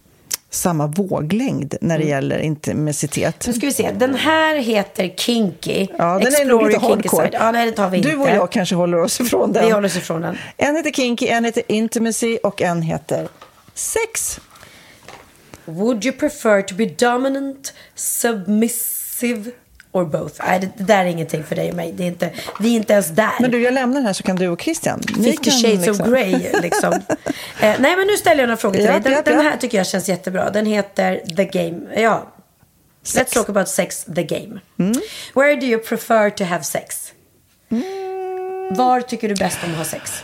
Speaker 2: samma våglängd när det mm. gäller intimitet.
Speaker 3: Nu ska vi se. Den här heter Kinky.
Speaker 2: Ja, den Explore är nog lite hardcore.
Speaker 3: Ja, nej, det tar vi inte.
Speaker 2: Du och jag kanske håller oss ifrån den.
Speaker 3: Vi håller oss ifrån den.
Speaker 2: En heter Kinky, en heter Intimacy och en heter Sex.
Speaker 3: Would you prefer to be dominant, submissive or both. Nej, det, det där är ingenting för dig och mig. Det är inte, vi är inte ens där.
Speaker 2: Men du, jag lämnar här så kan du och Christian. Ni
Speaker 3: 50
Speaker 2: kan
Speaker 3: shades
Speaker 2: liksom-
Speaker 3: of Grey liksom. [LAUGHS] eh, nej men nu ställer jag några frågor till
Speaker 2: Ja,
Speaker 3: dig. Den,
Speaker 2: ja,
Speaker 3: den här tycker jag känns jättebra. Den heter The Game. Ja. Let's talk about sex, the game.
Speaker 2: Mm.
Speaker 3: Where do you prefer to have sex? Var tycker du bäst om att ha sex?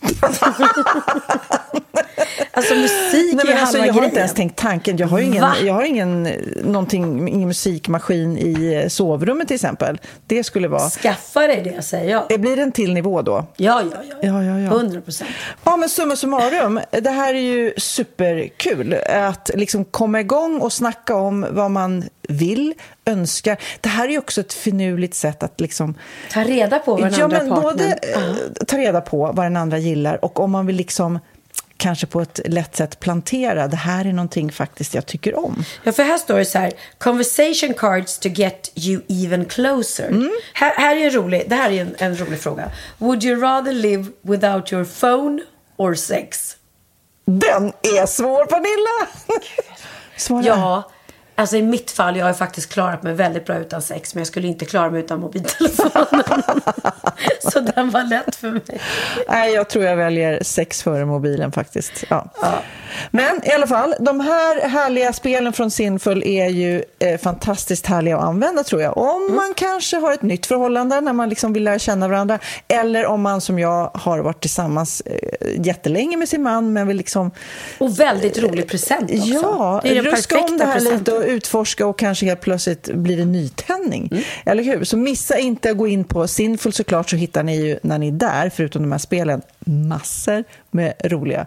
Speaker 3: [LAUGHS] alltså musik
Speaker 2: Nej,
Speaker 3: är
Speaker 2: men alltså,
Speaker 3: halva
Speaker 2: jag har
Speaker 3: grejen.
Speaker 2: inte ens tänkt tanken. Jag har ingen,
Speaker 3: Va?
Speaker 2: jag har ingen, ingen musikmaskin i eh, sovrummet till exempel. Det skulle vara...
Speaker 3: Skaffa dig det säger jag.
Speaker 2: Det blir en till nivå då?
Speaker 3: Ja, ja, ja.
Speaker 2: Ja, ja, ja.
Speaker 3: 100 procent.
Speaker 2: Ja, men summa summarum, det här är ju superkul. Att liksom komma igång och snacka om vad man vill, önskar. Det här är ju också ett finurligt sätt att liksom...
Speaker 3: Ta reda på vad den
Speaker 2: ja,
Speaker 3: andra
Speaker 2: men
Speaker 3: partnern...
Speaker 2: både eh, ta reda på vad den andra gillar och om man vill liksom kanske på ett lätt sätt plantera, det här är någonting faktiskt jag tycker om.
Speaker 3: Ja, för här står det så här. Conversation cards to get you even closer.
Speaker 2: Mm.
Speaker 3: Här, här är en rolig, det här är en, en rolig fråga. Would you rather live without your phone or sex?
Speaker 2: Den är svår, Pernilla! Svara.
Speaker 3: Ja, alltså i mitt fall, jag har faktiskt klarat mig väldigt bra utan sex, men jag skulle inte klara mig utan mobiltelefonen. [LAUGHS] så den var lätt för mig.
Speaker 2: Nej, jag tror jag väljer sex före mobilen faktiskt. Ja. Men i alla fall, de här härliga spelen från Sinful är ju eh, fantastiskt härliga att använda tror jag. Om
Speaker 3: Mm.
Speaker 2: man kanske har ett nytt förhållande när man liksom vill lära känna varandra. Eller om man som jag har varit tillsammans eh, jättelänge med sin man men vill liksom
Speaker 3: Och väldigt rolig present också.
Speaker 2: Ja,
Speaker 3: det är den
Speaker 2: ruska om det här lite
Speaker 3: presenten.
Speaker 2: och utforska och kanske helt plötsligt blir det nytändning användning. Eller hur? Så missa inte att gå in på Sinful såklart så hittar ni ju när ni är där, förutom de här spelen, massor med roliga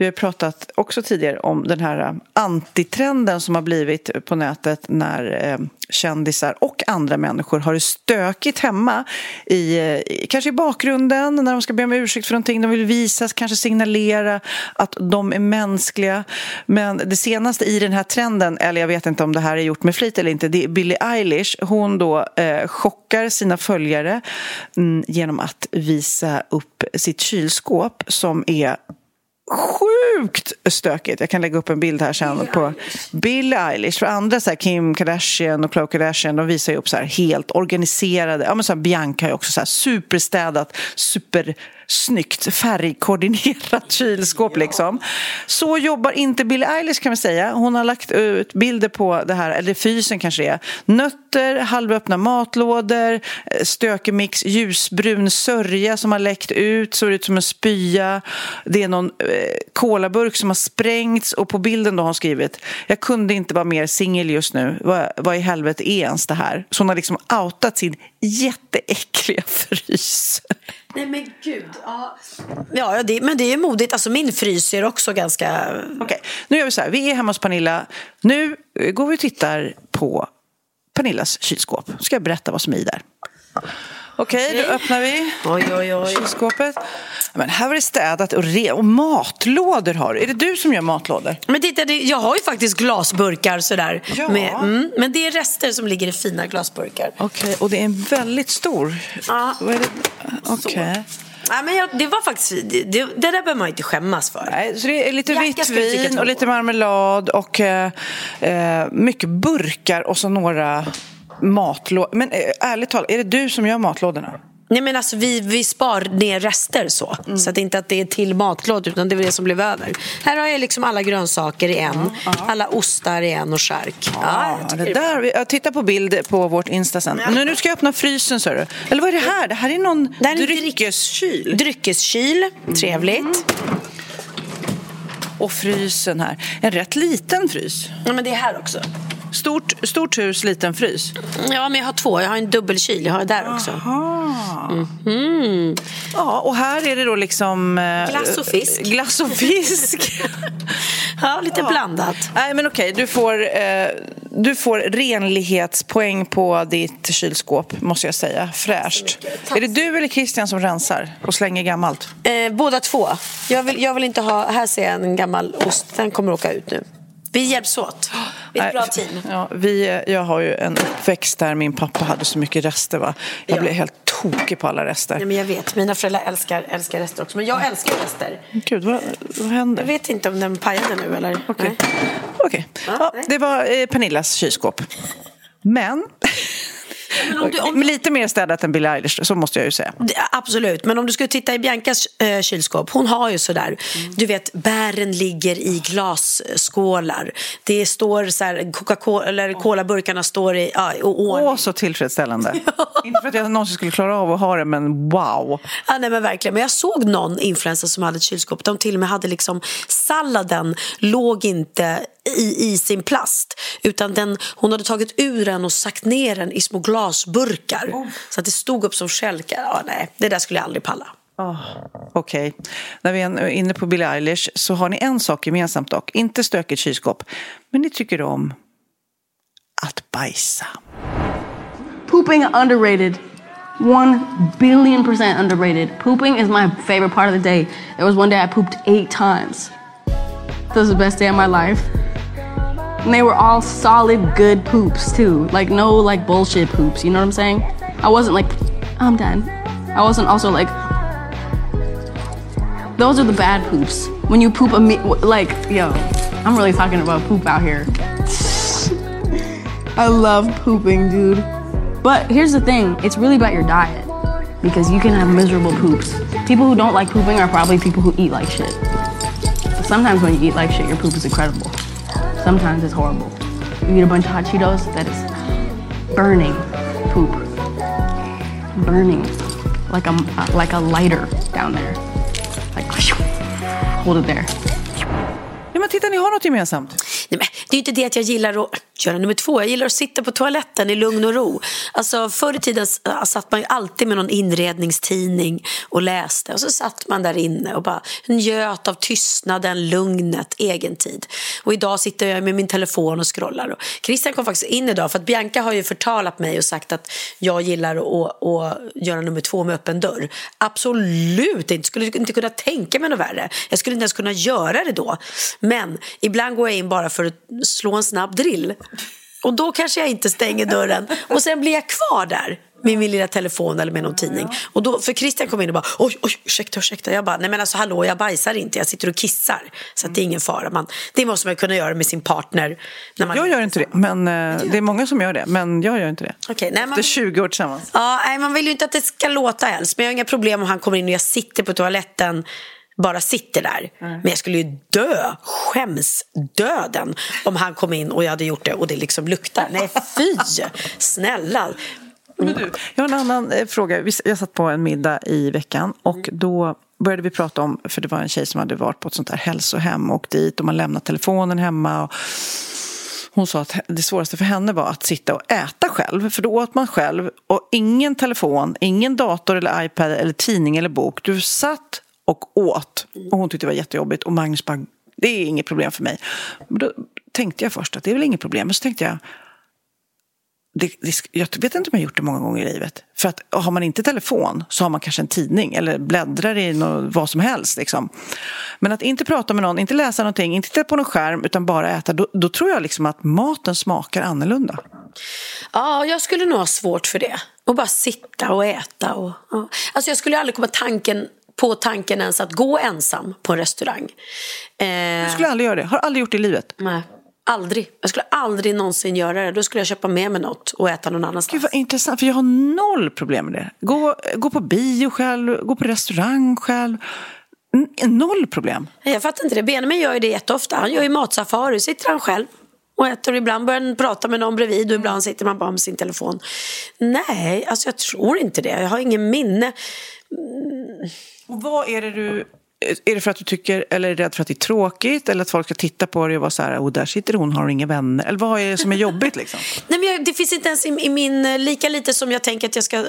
Speaker 2: Vi har pratat också tidigare om den här äh, antitrenden som har blivit på nätet när eh, kändisar och andra människor har det stökigt hemma i, eh, kanske i bakgrunden när de ska be om ursäkt för någonting. De vill visa, kanske signalera att de är mänskliga. Men det senaste i den här trenden, eller jag vet inte om det här är gjort med flit eller inte, det är Billie Eilish. Hon då eh, chockar sina följare mm, genom att visa upp sitt kylskåp som är sjukt stökigt. Jag kan lägga upp en bild här sen på Billie Eilish. För andra, så här, Kim Kardashian och Khloe Kardashian, de visar ju upp så här helt organiserade. Ja, men så här, Bianca är också så här superstädat, supersnyggt, färgkoordinerat [LAUGHS] kylskåp liksom. Så jobbar inte Billie Eilish kan man säga. Hon har lagt ut bilder på det här, eller fysen kanske det är. Nötter, halvöppna matlådor, eh, stökig mix, ljusbrun sörja som har läckt ut, ser ut som en spya. Det är någon eh, kolaburk som har sprängts och på bilden då har hon skrivit Jag kunde inte vara mer singel just nu. Vad, vad i helvete är ens det här? Så hon har liksom outat sin jätteäckliga [LAUGHS] frys.
Speaker 3: Nej men gud. Ja, ja det, men det är modigt. Alltså min frys är också ganska...
Speaker 2: Okej, nu gör vi så här. Vi är hemma hos Pernilla. Nu går vi och tittar på Pernillas kylskåp. Ska jag berätta vad som är i där. Okej, då öppnar vi
Speaker 3: oj, oj, oj.
Speaker 2: kylskåpet. Men här var det städat och, re- och matlådor har du. Är det du som gör matlådor?
Speaker 3: Men titta, det, jag har ju faktiskt glasburkar sådär.
Speaker 2: Ja.
Speaker 3: Med, mm, men det är rester som ligger i fina glasburkar.
Speaker 2: Okej, och det är en väldigt stor.
Speaker 3: Ja.
Speaker 2: Okej.
Speaker 3: Ja, men jag, det var faktiskt, det, det, det där behöver man inte skämmas för.
Speaker 2: Nej, så det är lite vitt vin och lite marmelad och eh, eh, mycket burkar och så några matlådor. Men eh, ärligt talat, är det du som gör matlådorna?
Speaker 3: Nej men alltså vi, vi spar ner rester så.
Speaker 2: Mm.
Speaker 3: Så att det inte att det är till matlåd utan det är det som blev över. Här har jag liksom alla grönsaker i en. Alla ostar i en och skärk. Ja, tycker
Speaker 2: det där, jag tittar på bild på vårt Insta sen. Nu, nu ska jag öppna frysen, så. Eller vad är det här? Det här är någon
Speaker 3: Det här är
Speaker 2: dryckeskyl.
Speaker 3: Dryckeskyl, trevligt.
Speaker 2: Och frysen här. En rätt liten frys.
Speaker 3: Ja, men det är här också.
Speaker 2: Stort, stort hus, liten frys.
Speaker 3: Ja, men jag har två. Jag har en dubbelkyl. Jag har det där också. Mhm.
Speaker 2: Ja, och här är det då liksom... eh,
Speaker 3: Glass och fisk. [LAUGHS]
Speaker 2: Glass och fisk. [LAUGHS]
Speaker 3: Ja, lite blandat.
Speaker 2: Nej, men okej. Du får, eh, du får renlighetspoäng på ditt kylskåp, måste jag säga. Fräscht. Är det du eller Christian som rensar och slänger gammalt?
Speaker 3: Eh, båda två. Jag vill, jag vill inte ha... Här ser jag en gammal ost. Den kommer åka ut nu. Vi hjälps åt. [GASPS] Vi är ett bra team.
Speaker 2: Ja, vi, jag har ju en uppväxt där min pappa hade så mycket rester. Va? Jag
Speaker 3: Ja.
Speaker 2: blev helt tokig på alla rester.
Speaker 3: Nej, men jag vet, mina föräldrar älskar, älskar rester också. Men jag älskar rester.
Speaker 2: Gud, vad, vad händer?
Speaker 3: Jag vet inte om den pajade nu eller?
Speaker 2: Okej. Okej. Ja, det var eh, Pernillas kylskåp. Men... [LAUGHS]
Speaker 3: om du- om-
Speaker 2: lite mer städat än Billie Eilish, så måste jag ju säga.
Speaker 3: Absolut, men om du skulle titta i Biancas eh, kylskåp, hon har ju sådär, du vet, bären ligger i glasskålar. Det står så här, Coca-Cola, eller colaburkarna står i, ja, ordning.
Speaker 2: Åh, så tillfredsställande. [LAUGHS] Inte för att jag någonsin skulle klara av att ha det, men wow.
Speaker 3: Ja, nej, men verkligen. Men jag såg någon influencer som hade ett kylskåp. De till och med hade liksom salladen låg inte i, i sin plast. Utan den, hon hade tagit ur den och sagt ner den i små glasburkar. Så att det stod upp som stjälkar. Ja, nej, det där skulle jag aldrig palla.
Speaker 2: Oh, Okej. När vi är inne på Billie Eilish så har ni en sak gemensamt dock. Inte stökigt kylskåp, men ni tycker om att bajsa.
Speaker 12: Pooping underrated. One billion percent underrated. Pooping is my favorite part of the day. There was one day I pooped eight times. That was the best day of my life. And they were all solid, good poops too. Like no like bullshit poops. You know what I'm saying? I wasn't like, I'm done. I wasn't also like. Those are the bad poops. When you poop a me- like, yo, I'm really talking about poop out here. [LAUGHS] I love pooping, dude. But here's the thing it's really about your diet. because you can have miserable poops. People who don't like pooping are probably people who eat like shit. Sometimes when you eat like shit, your poop is incredible. Sometimes it's horrible. You eat a bunch of hot Cheetos, that is burning poop. Burning. Like a, like a lighter down there. Like, hold it there.
Speaker 2: Ja, men titta, ni har något gemensamt.
Speaker 3: Nej, men det är inte det att jag gillar att göra nummer två. Jag gillar att sitta på toaletten i lugn och ro. Alltså, förr i tiden äh, satt man ju alltid med någon inredningstidning och läste. Och så satt man där inne och bara njöt av tystnaden, lugnet, egen tid. Och idag sitter jag med min telefon och scrollar. Och Christian kom faktiskt in idag för att Bianca har ju förtalat mig och sagt att jag gillar att, att göra nummer två med öppen dörr. Absolut inte. Skulle inte kunna tänka mig något värre. Jag skulle inte ens kunna göra det då. Men ibland går jag in bara för att slå en snabb drill. Och då kanske jag inte stänger dörren. Och sen blir jag kvar där med min lilla telefon eller med någon tidning. Och då, för Christian kom in och bara oj, oj, ursäkta, ursäkta. Jag bara, nej men alltså hallå, jag bajsar inte, jag sitter och kissar. Så att det är ingen fara. Man, det måste man kunna göra med sin partner. När man
Speaker 2: jag gör inte det, men eh, det är många som gör det. Men jag gör inte det.
Speaker 3: Okay, nej, man,
Speaker 2: Efter 20 år tillsammans.
Speaker 3: Ja, nej, man vill ju inte att det ska låta helst. Men jag har inga problem om han kommer in och jag sitter på toaletten bara sitter där. Mm. Men jag skulle ju dö, skämsdöden om han kom in och jag hade gjort det och det liksom luktar. Nej, fy! Snälla.
Speaker 2: Men du, jag har en annan eh, fråga. Jag satt på en middag i veckan och då började vi prata om, för det var en tjej som hade varit på ett sånt där hälsohem och dit och man lämnat telefonen hemma. Och hon sa att det svåraste för henne var att sitta och äta själv, för då åt man själv och ingen telefon, ingen dator eller iPad eller tidning eller bok. Du satt och åt. Och hon tyckte det var jättejobbigt. Och Magnus bara, det är inget problem för mig. Men då tänkte jag först att det är väl inget problem. Men så tänkte jag, det, det, jag vet inte om jag har gjort det många gånger i livet. För att har man inte telefon så har man kanske en tidning eller bläddrar i något, vad som helst. Liksom. Men att inte prata med någon, inte läsa någonting, inte titta på någon skärm utan bara äta, då, då tror jag liksom att maten smakar annorlunda.
Speaker 3: Ja, jag skulle nog ha svårt för det. Och bara sitta och äta. Och, ja. Alltså jag skulle aldrig komma tanken på tanken ens att gå ensam på en restaurang.
Speaker 2: Eh... Jag skulle aldrig göra det. Har aldrig gjort det i livet.
Speaker 3: Nej. Aldrig. Jag skulle aldrig någonsin göra det. Då skulle jag köpa med mig något och äta någon annanstans.
Speaker 2: Gud vad intressant, för jag har noll problem med det. Gå, gå på bio själv, gå på restaurang själv. Noll problem.
Speaker 3: Jag fattar inte det. Benjamin gör ju det jätteofta. Han gör ju matsafari, sitter han själv och äter. Ibland börjar han prata med någon bredvid och ibland sitter man bara med sin telefon. Nej, alltså jag tror inte det. Jag har ingen minne.
Speaker 2: Mm. Och vad är det du... Är det för att du tycker, eller är rädd för att det är tråkigt eller att folk ska titta på dig och vara så här, oh, där sitter hon, har inga vänner. Eller vad är det som är jobbigt liksom? [LAUGHS]
Speaker 3: Nej, men jag, det finns inte ens i, i, min, lika lite som jag tänker att jag ska uh,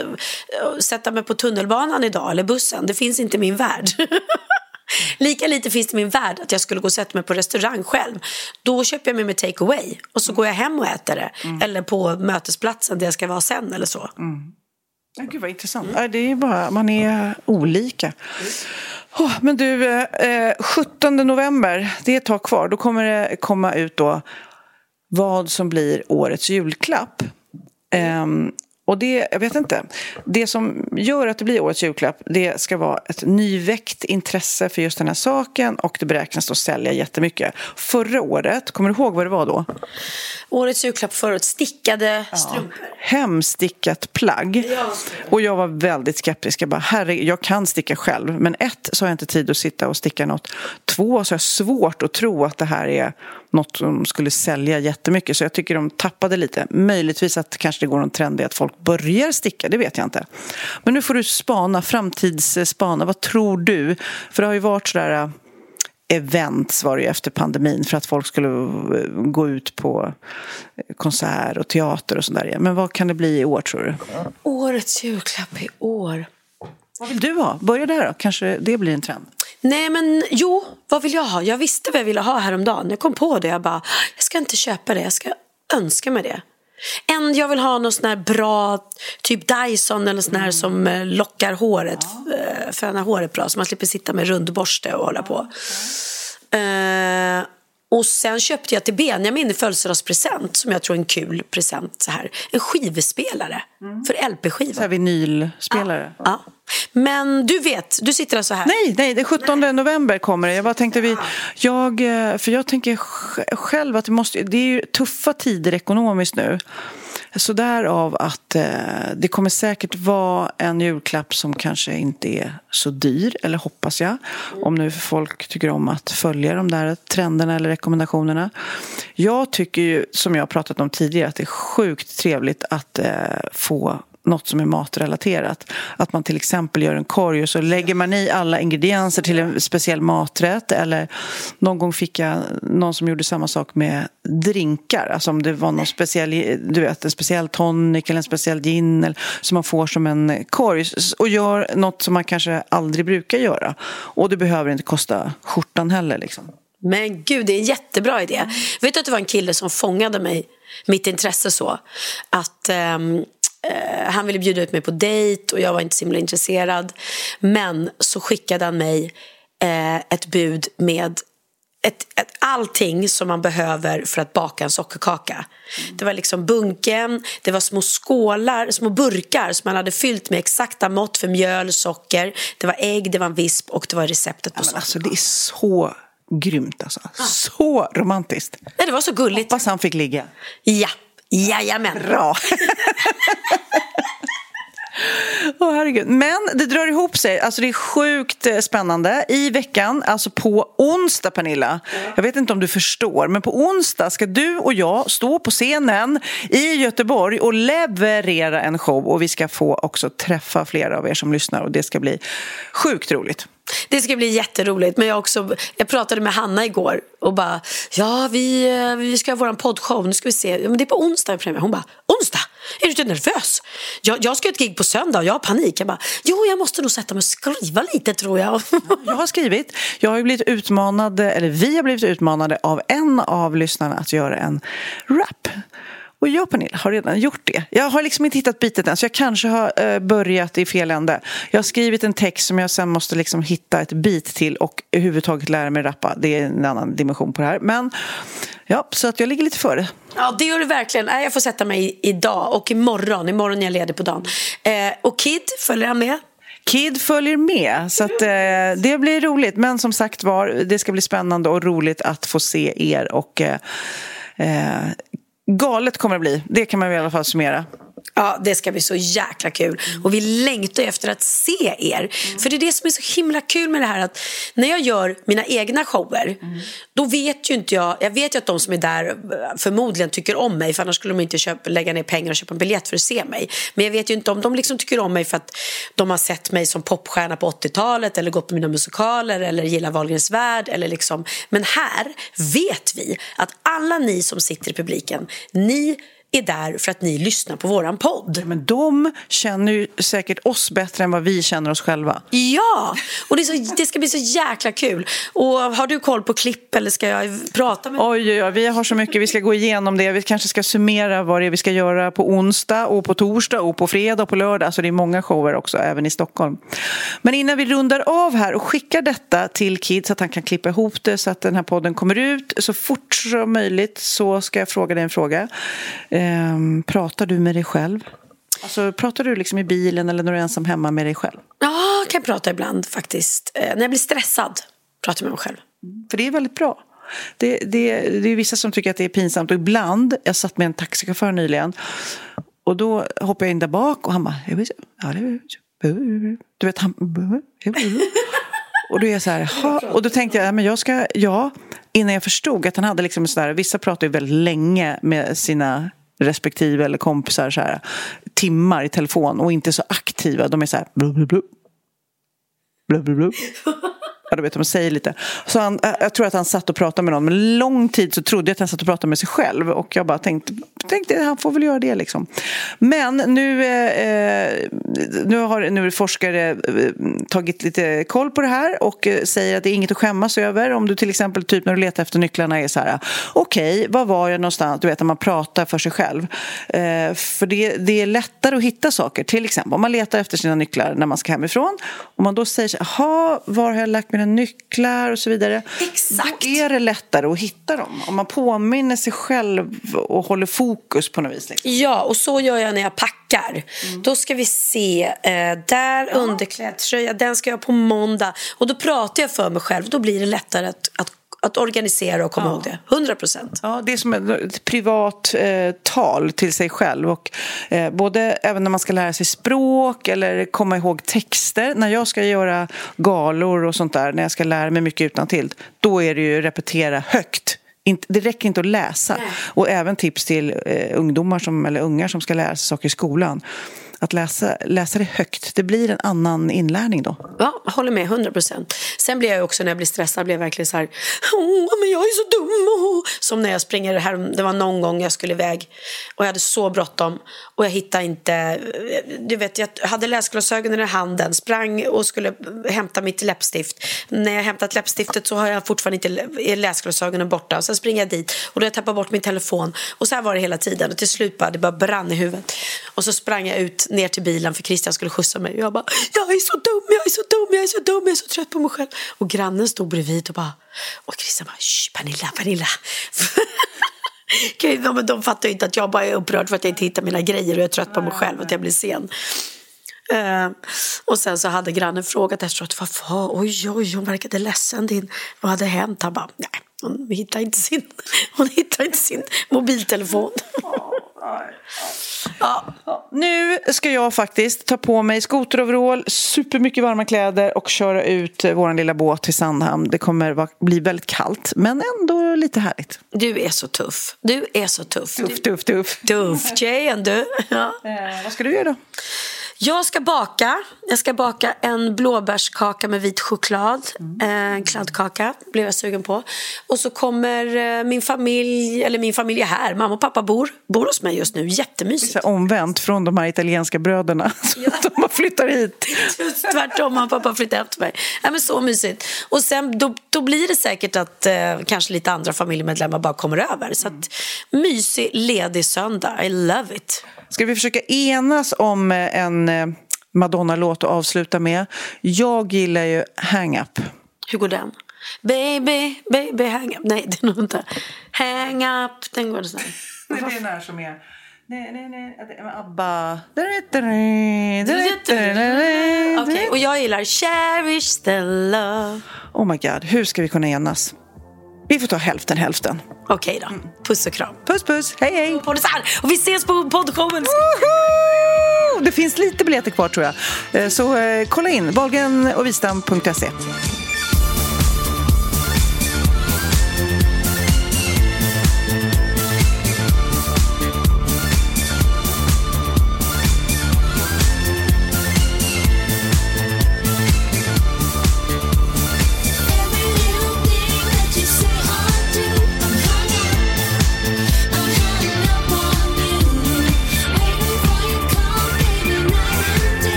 Speaker 3: sätta mig på tunnelbanan idag eller bussen. Det finns inte i min värld. [LAUGHS] Lika lite finns det i min värld att jag skulle gå och sätta mig på restaurang själv. Då köper jag med mig take away och så går jag hem och äter det. Mm. Eller på mötesplatsen där jag ska vara sen eller så.
Speaker 2: Mm. Ja, gud vad intressant. Mm. Det är bara, man är olika. Oh, men du, eh, 17 november, det är ett tag kvar. Då kommer det komma ut då vad som blir årets julklapp. Eh, och det, jag vet inte, det som gör att det blir årets julklapp det ska vara ett nyväckt intresse för just den här saken och det beräknas då sälja jättemycket. Förra året, kommer du ihåg vad det var då?
Speaker 3: Årets julklapp året, stickade ja. strumpor.
Speaker 2: Hemstickat plagg. Och jag var väldigt skeptisk. Jag bara, herre, jag kan sticka själv. Men ett, så har jag inte tid att sitta och sticka något. Två, så har jag svårt att tro att det här är något som skulle sälja jättemycket. Så jag tycker de tappade lite. Möjligtvis att kanske det går någon trend i att folk börjar sticka, det vet jag inte. Men nu får du spana, framtidsspana. Vad tror du? För det har ju varit sådär äh, events var det ju efter pandemin för att folk skulle äh, gå ut på äh, konsert och teater och sådär. Men vad kan det bli i år tror du?
Speaker 3: Årets julklapp i år.
Speaker 2: Vad vill du ha? Börja där då, kanske det blir en trend.
Speaker 3: Nej men jo, vad vill jag ha? Jag visste vad jag ville ha häromdagen. Jag kom på det. Jag bara, jag ska inte köpa det. Jag ska önska mig det. En, jag vill ha någon sån här bra, typ Dyson eller sån här mm. som eh, lockar håret, ja. Eh, fönar håret bra så man slipper sitta med rundborste och hålla på. Uh, och sen köpte jag till Benjamin i födelsedagspresent som jag tror är en kul present så här. En skivspelare mm. för
Speaker 2: här vinylspelare?
Speaker 3: Ja. ja. Men du vet, du sitter alltså här.
Speaker 2: Nej, nej, det 17 november kommer det. Jag bara tänkte vi, jag, eh, för jag tänker sj- själv att det måste, det är ju tuffa tider ekonomiskt nu. Så därav att eh, det kommer säkert vara en julklapp som kanske inte är så dyr, eller hoppas jag. Om nu folk tycker om att följa de där trenderna eller rekommendationerna. Jag tycker ju, som jag har pratat om tidigare, att det är sjukt trevligt att eh, få något som är matrelaterat. Att man till exempel gör en korg och så lägger man i alla ingredienser till en speciell maträtt. Eller någon gång fick jag någon som gjorde samma sak med drinkar. Alltså om det var någon speciell, du vet, en speciell tonic eller en speciell gin eller, som man får som en korg. Och gör något som man kanske aldrig brukar göra. Och det behöver inte kosta skjortan heller liksom.
Speaker 3: Men gud, det är en jättebra idé. Vet du att det var en kille som fångade mig, mitt intresse så. Att Um eh, han ville bjuda ut mig på dejt och jag var inte så himla intresserad. Men så skickade han mig eh, ett bud med ett, ett, allting som man behöver för att baka en sockerkaka. Det var liksom bunken, det var små skålar, små burkar som man hade fyllt med exakta mått för mjöl, socker. Det var ägg, det var en visp och det var receptet på
Speaker 2: Ja, alltså, det är så grymt alltså. Så romantiskt.
Speaker 3: Ja, det var så gulligt.
Speaker 2: Hoppas han fick ligga.
Speaker 3: Ja, jajamän.
Speaker 2: Bra. [LAUGHS] Åh, herregud. Men det drar ihop sig. Alltså, det är sjukt eh, spännande. I veckan, alltså på onsdag, Pernilla. Jag vet inte om du förstår, men på onsdag ska du och jag stå på scenen i Göteborg och leverera en show. Och vi ska få också träffa flera av er som lyssnar och det ska bli sjukt roligt.
Speaker 3: Det ska bli jätteroligt. Men jag, också, jag pratade med Hanna igår och bara, ja vi, eh, vi ska ha vår poddshow, nu ska vi se. Men det är på onsdag premiär. Hon bara, onsdag? Är du inte nervös? Jag, jag ska ha ett gig på söndag och jag har panik. Jag bara, jo jag måste nog sätta mig och skriva lite tror jag.
Speaker 2: Jag har skrivit. Jag har ju blivit utmanad, eller vi har blivit utmanade av en av lyssnarna att göra en rap. Och jag, Pernilla, har redan gjort det. Jag har liksom inte hittat bitet än, så jag kanske har eh, börjat i fel ände. Jag har skrivit en text som jag sen måste liksom hitta ett bit till och överhuvudtaget lära mig rappa. Det är en annan dimension på det här. Men, ja, så att jag ligger lite före.
Speaker 3: Ja, det gör du verkligen. Jag får sätta mig idag och imorgon. Imorgon är jag ledig på dagen. Eh, och Kid, följer han med?
Speaker 2: Kid följer med, så att, eh, det blir roligt. Men som sagt var, det ska bli spännande och roligt att få se er. Och, eh, eh, galet kommer det bli, det kan man i alla fall summera.
Speaker 3: Ja, det ska bli så jäkla kul. Och vi längtar efter att se er. För det är det som är så himla kul med det här att när jag gör mina egna shower, då vet ju inte jag, jag vet ju att de som är där förmodligen tycker om mig, för annars skulle de inte köpa, lägga ner pengar och köpa en biljett för att se mig. Men jag vet ju inte om de liksom tycker om mig för att de har sett mig som popstjärna på 80-talet eller gått på mina musikaler eller gillar Wahlgrens värld. Eller liksom. Men här vet vi att alla ni som sitter i publiken, ni är där för att ni lyssnar på våran podd.
Speaker 2: Men de känner ju säkert oss bättre än vad vi känner oss själva.
Speaker 3: Ja, och det, så, det ska bli så jäkla kul. Och har du koll på klipp eller ska jag prata med
Speaker 2: Oj, oj, oj, vi har så mycket. Vi ska gå igenom det. Vi kanske ska summera vad det är vi ska göra på onsdag och på torsdag och på fredag och på lördag. Alltså det är många shower också, även i Stockholm. Men innan vi rundar av här och skickar detta till Kid så att han kan klippa ihop det så att den här podden kommer ut så fort som möjligt så ska jag fråga dig en fråga. Ehm, pratar du med dig själv? Alltså, pratar du liksom i bilen eller när du är ensam hemma med dig själv?
Speaker 3: Ja, jag kan prata ibland faktiskt. Eh, när jag blir stressad pratar jag med mig själv.
Speaker 2: För det är väldigt bra. Det, det, det är vissa som tycker att det är pinsamt och ibland, jag satt med en taxichaufför nyligen och då hoppade jag in där bak och han bara, du vet han, och då är jag så här, "Ha." och då tänkte jag, ja, men jag ska, ja, innan jag förstod att han hade liksom sådär, vissa pratar ju väldigt länge med sina respektive eller kompisar så här, timmar i telefon och inte så aktiva, de är så här, blub, blub, blub. Blub, blub, blub. [LAUGHS] Ja, du vet, de säger lite. Så han, eh, jag tror att han satt och pratade med någon, men lång tid så trodde jag att han satt och pratade med sig själv. Och jag bara tänkte, tänkte han får väl göra det liksom. Men nu, eh, eh nu har nu forskare eh, tagit lite koll på det här och säger att det är inget att skämmas över. Om du till exempel typ när du letar efter nycklarna är så här, okej, var var jag någonstans? Du vet, när man pratar för sig själv. Eh, för det, det är lättare att hitta saker. Till exempel om man letar efter sina nycklar när man ska hemifrån. Om man då säger "Jaha, var har jag lagt mina nycklar och så vidare.
Speaker 3: Exakt.
Speaker 2: Då är det lättare att hitta dem. Om man påminner sig själv och håller fokus på något vis. Liksom.
Speaker 3: Ja, och så gör jag när jag packar.
Speaker 2: Mm.
Speaker 3: Då ska vi se, eh, där underklädeströja, den ska jag på måndag. Och då pratar jag för mig själv, då blir det lättare att, att, att organisera och komma
Speaker 2: Ja.
Speaker 3: ihåg det. 100 procent.
Speaker 2: Ja, det är som ett privat eh, tal till sig själv. Och, eh, både även när man ska lära sig språk eller komma ihåg texter. När jag ska göra galor och sånt där, när jag ska lära mig mycket utan till, då är det ju repetera högt. Det räcker inte att läsa. Och även tips till eh, ungdomar som, eller ungar som ska lära sig saker i skolan. Att läsa, läsa det högt, det blir en annan inlärning då.
Speaker 3: Ja, jag håller med, 100 procent. Sen blir jag också, när jag blir stressad, blir jag verkligen så här, åh, men jag är så dum. Åh. Som när jag springer här, det var någon gång jag skulle iväg och jag hade så bråttom och jag hittade inte, du vet, jag hade läsglasögonen i handen, sprang och skulle hämta mitt läppstift. När jag hämtat läppstiftet så har jag fortfarande inte läsglasögonen borta och sen springer jag dit och då har jag tappat bort min telefon och så här var det hela tiden och till slut bara, det bara brann i huvudet. Och så sprang jag ut ner till bilen för Christian skulle skjutsa mig och jag bara, jag är så dum, jag är så dum, jag är så dum, jag är så trött på mig själv. Och grannen stod bredvid och bara, och Christian bara, Shh, Pernilla, Pernilla. [LAUGHS] Gud, men de fattar ju inte att jag bara är upprörd för att jag inte hittar mina grejer och jag är trött på mig själv och att jag blir sen. Uh, och sen så hade grannen frågat efteråt, vad var, oj, oj, hon verkade ledsen, din, vad hade hänt? Han bara, nej, hon hittar inte sin, hon hittar inte sin mobiltelefon.
Speaker 2: Nu ska jag faktiskt ta på mig skoteroverall, supermycket varma kläder och köra ut eh, vår lilla båt till Sandhamn. Det kommer bli väldigt kallt, men ändå lite härligt.
Speaker 3: Du är så tuff. Du är så tuff.
Speaker 2: Tuff, tuff, tuff.
Speaker 3: Tuff tjejen du. Ja.
Speaker 2: vad ska du göra då?
Speaker 3: Jag ska baka. Jag ska baka en blåbärskaka med vit choklad. Eh, En kladdkaka blev jag sugen på. Och så kommer eh, min familj, eller min familj är här. Mamma och pappa bor, bor hos mig just nu. Jättemysigt.
Speaker 2: Så här omvänt från de här italienska bröderna. [LAUGHS] Att de bara flyttar hit. [LAUGHS]
Speaker 3: Tvärtom, mamma och pappa flyttade hem till mig. Ja, men så mysigt. Och sen, då, då blir det säkert att eh, kanske lite andra familjemedlemmar bara kommer över. Så att, mysig, ledig söndag. I love it.
Speaker 2: Ska vi försöka enas om eh, en eh, Madonna-låt att avsluta med? Jag gillar ju Hang Up.
Speaker 3: Hur går den? Baby, baby, hang up. Nej, [LAUGHS] det är nog inte. Hang up, den går så här. [LAUGHS]
Speaker 2: Nej, det är den här som är... Nej, nej, nej. ABBA.
Speaker 3: Okej, och jag gillar Cherish the love.
Speaker 2: Oh my god, hur ska vi kunna enas? Vi får ta hälften hälften.
Speaker 3: Okej då, puss och kram.
Speaker 2: Puss puss, hej hej!
Speaker 3: Och vi ses på poddshowen.
Speaker 2: Det finns lite biljetter kvar tror jag. Eh, Så eh, kolla in, wahlgrenochwistam.se.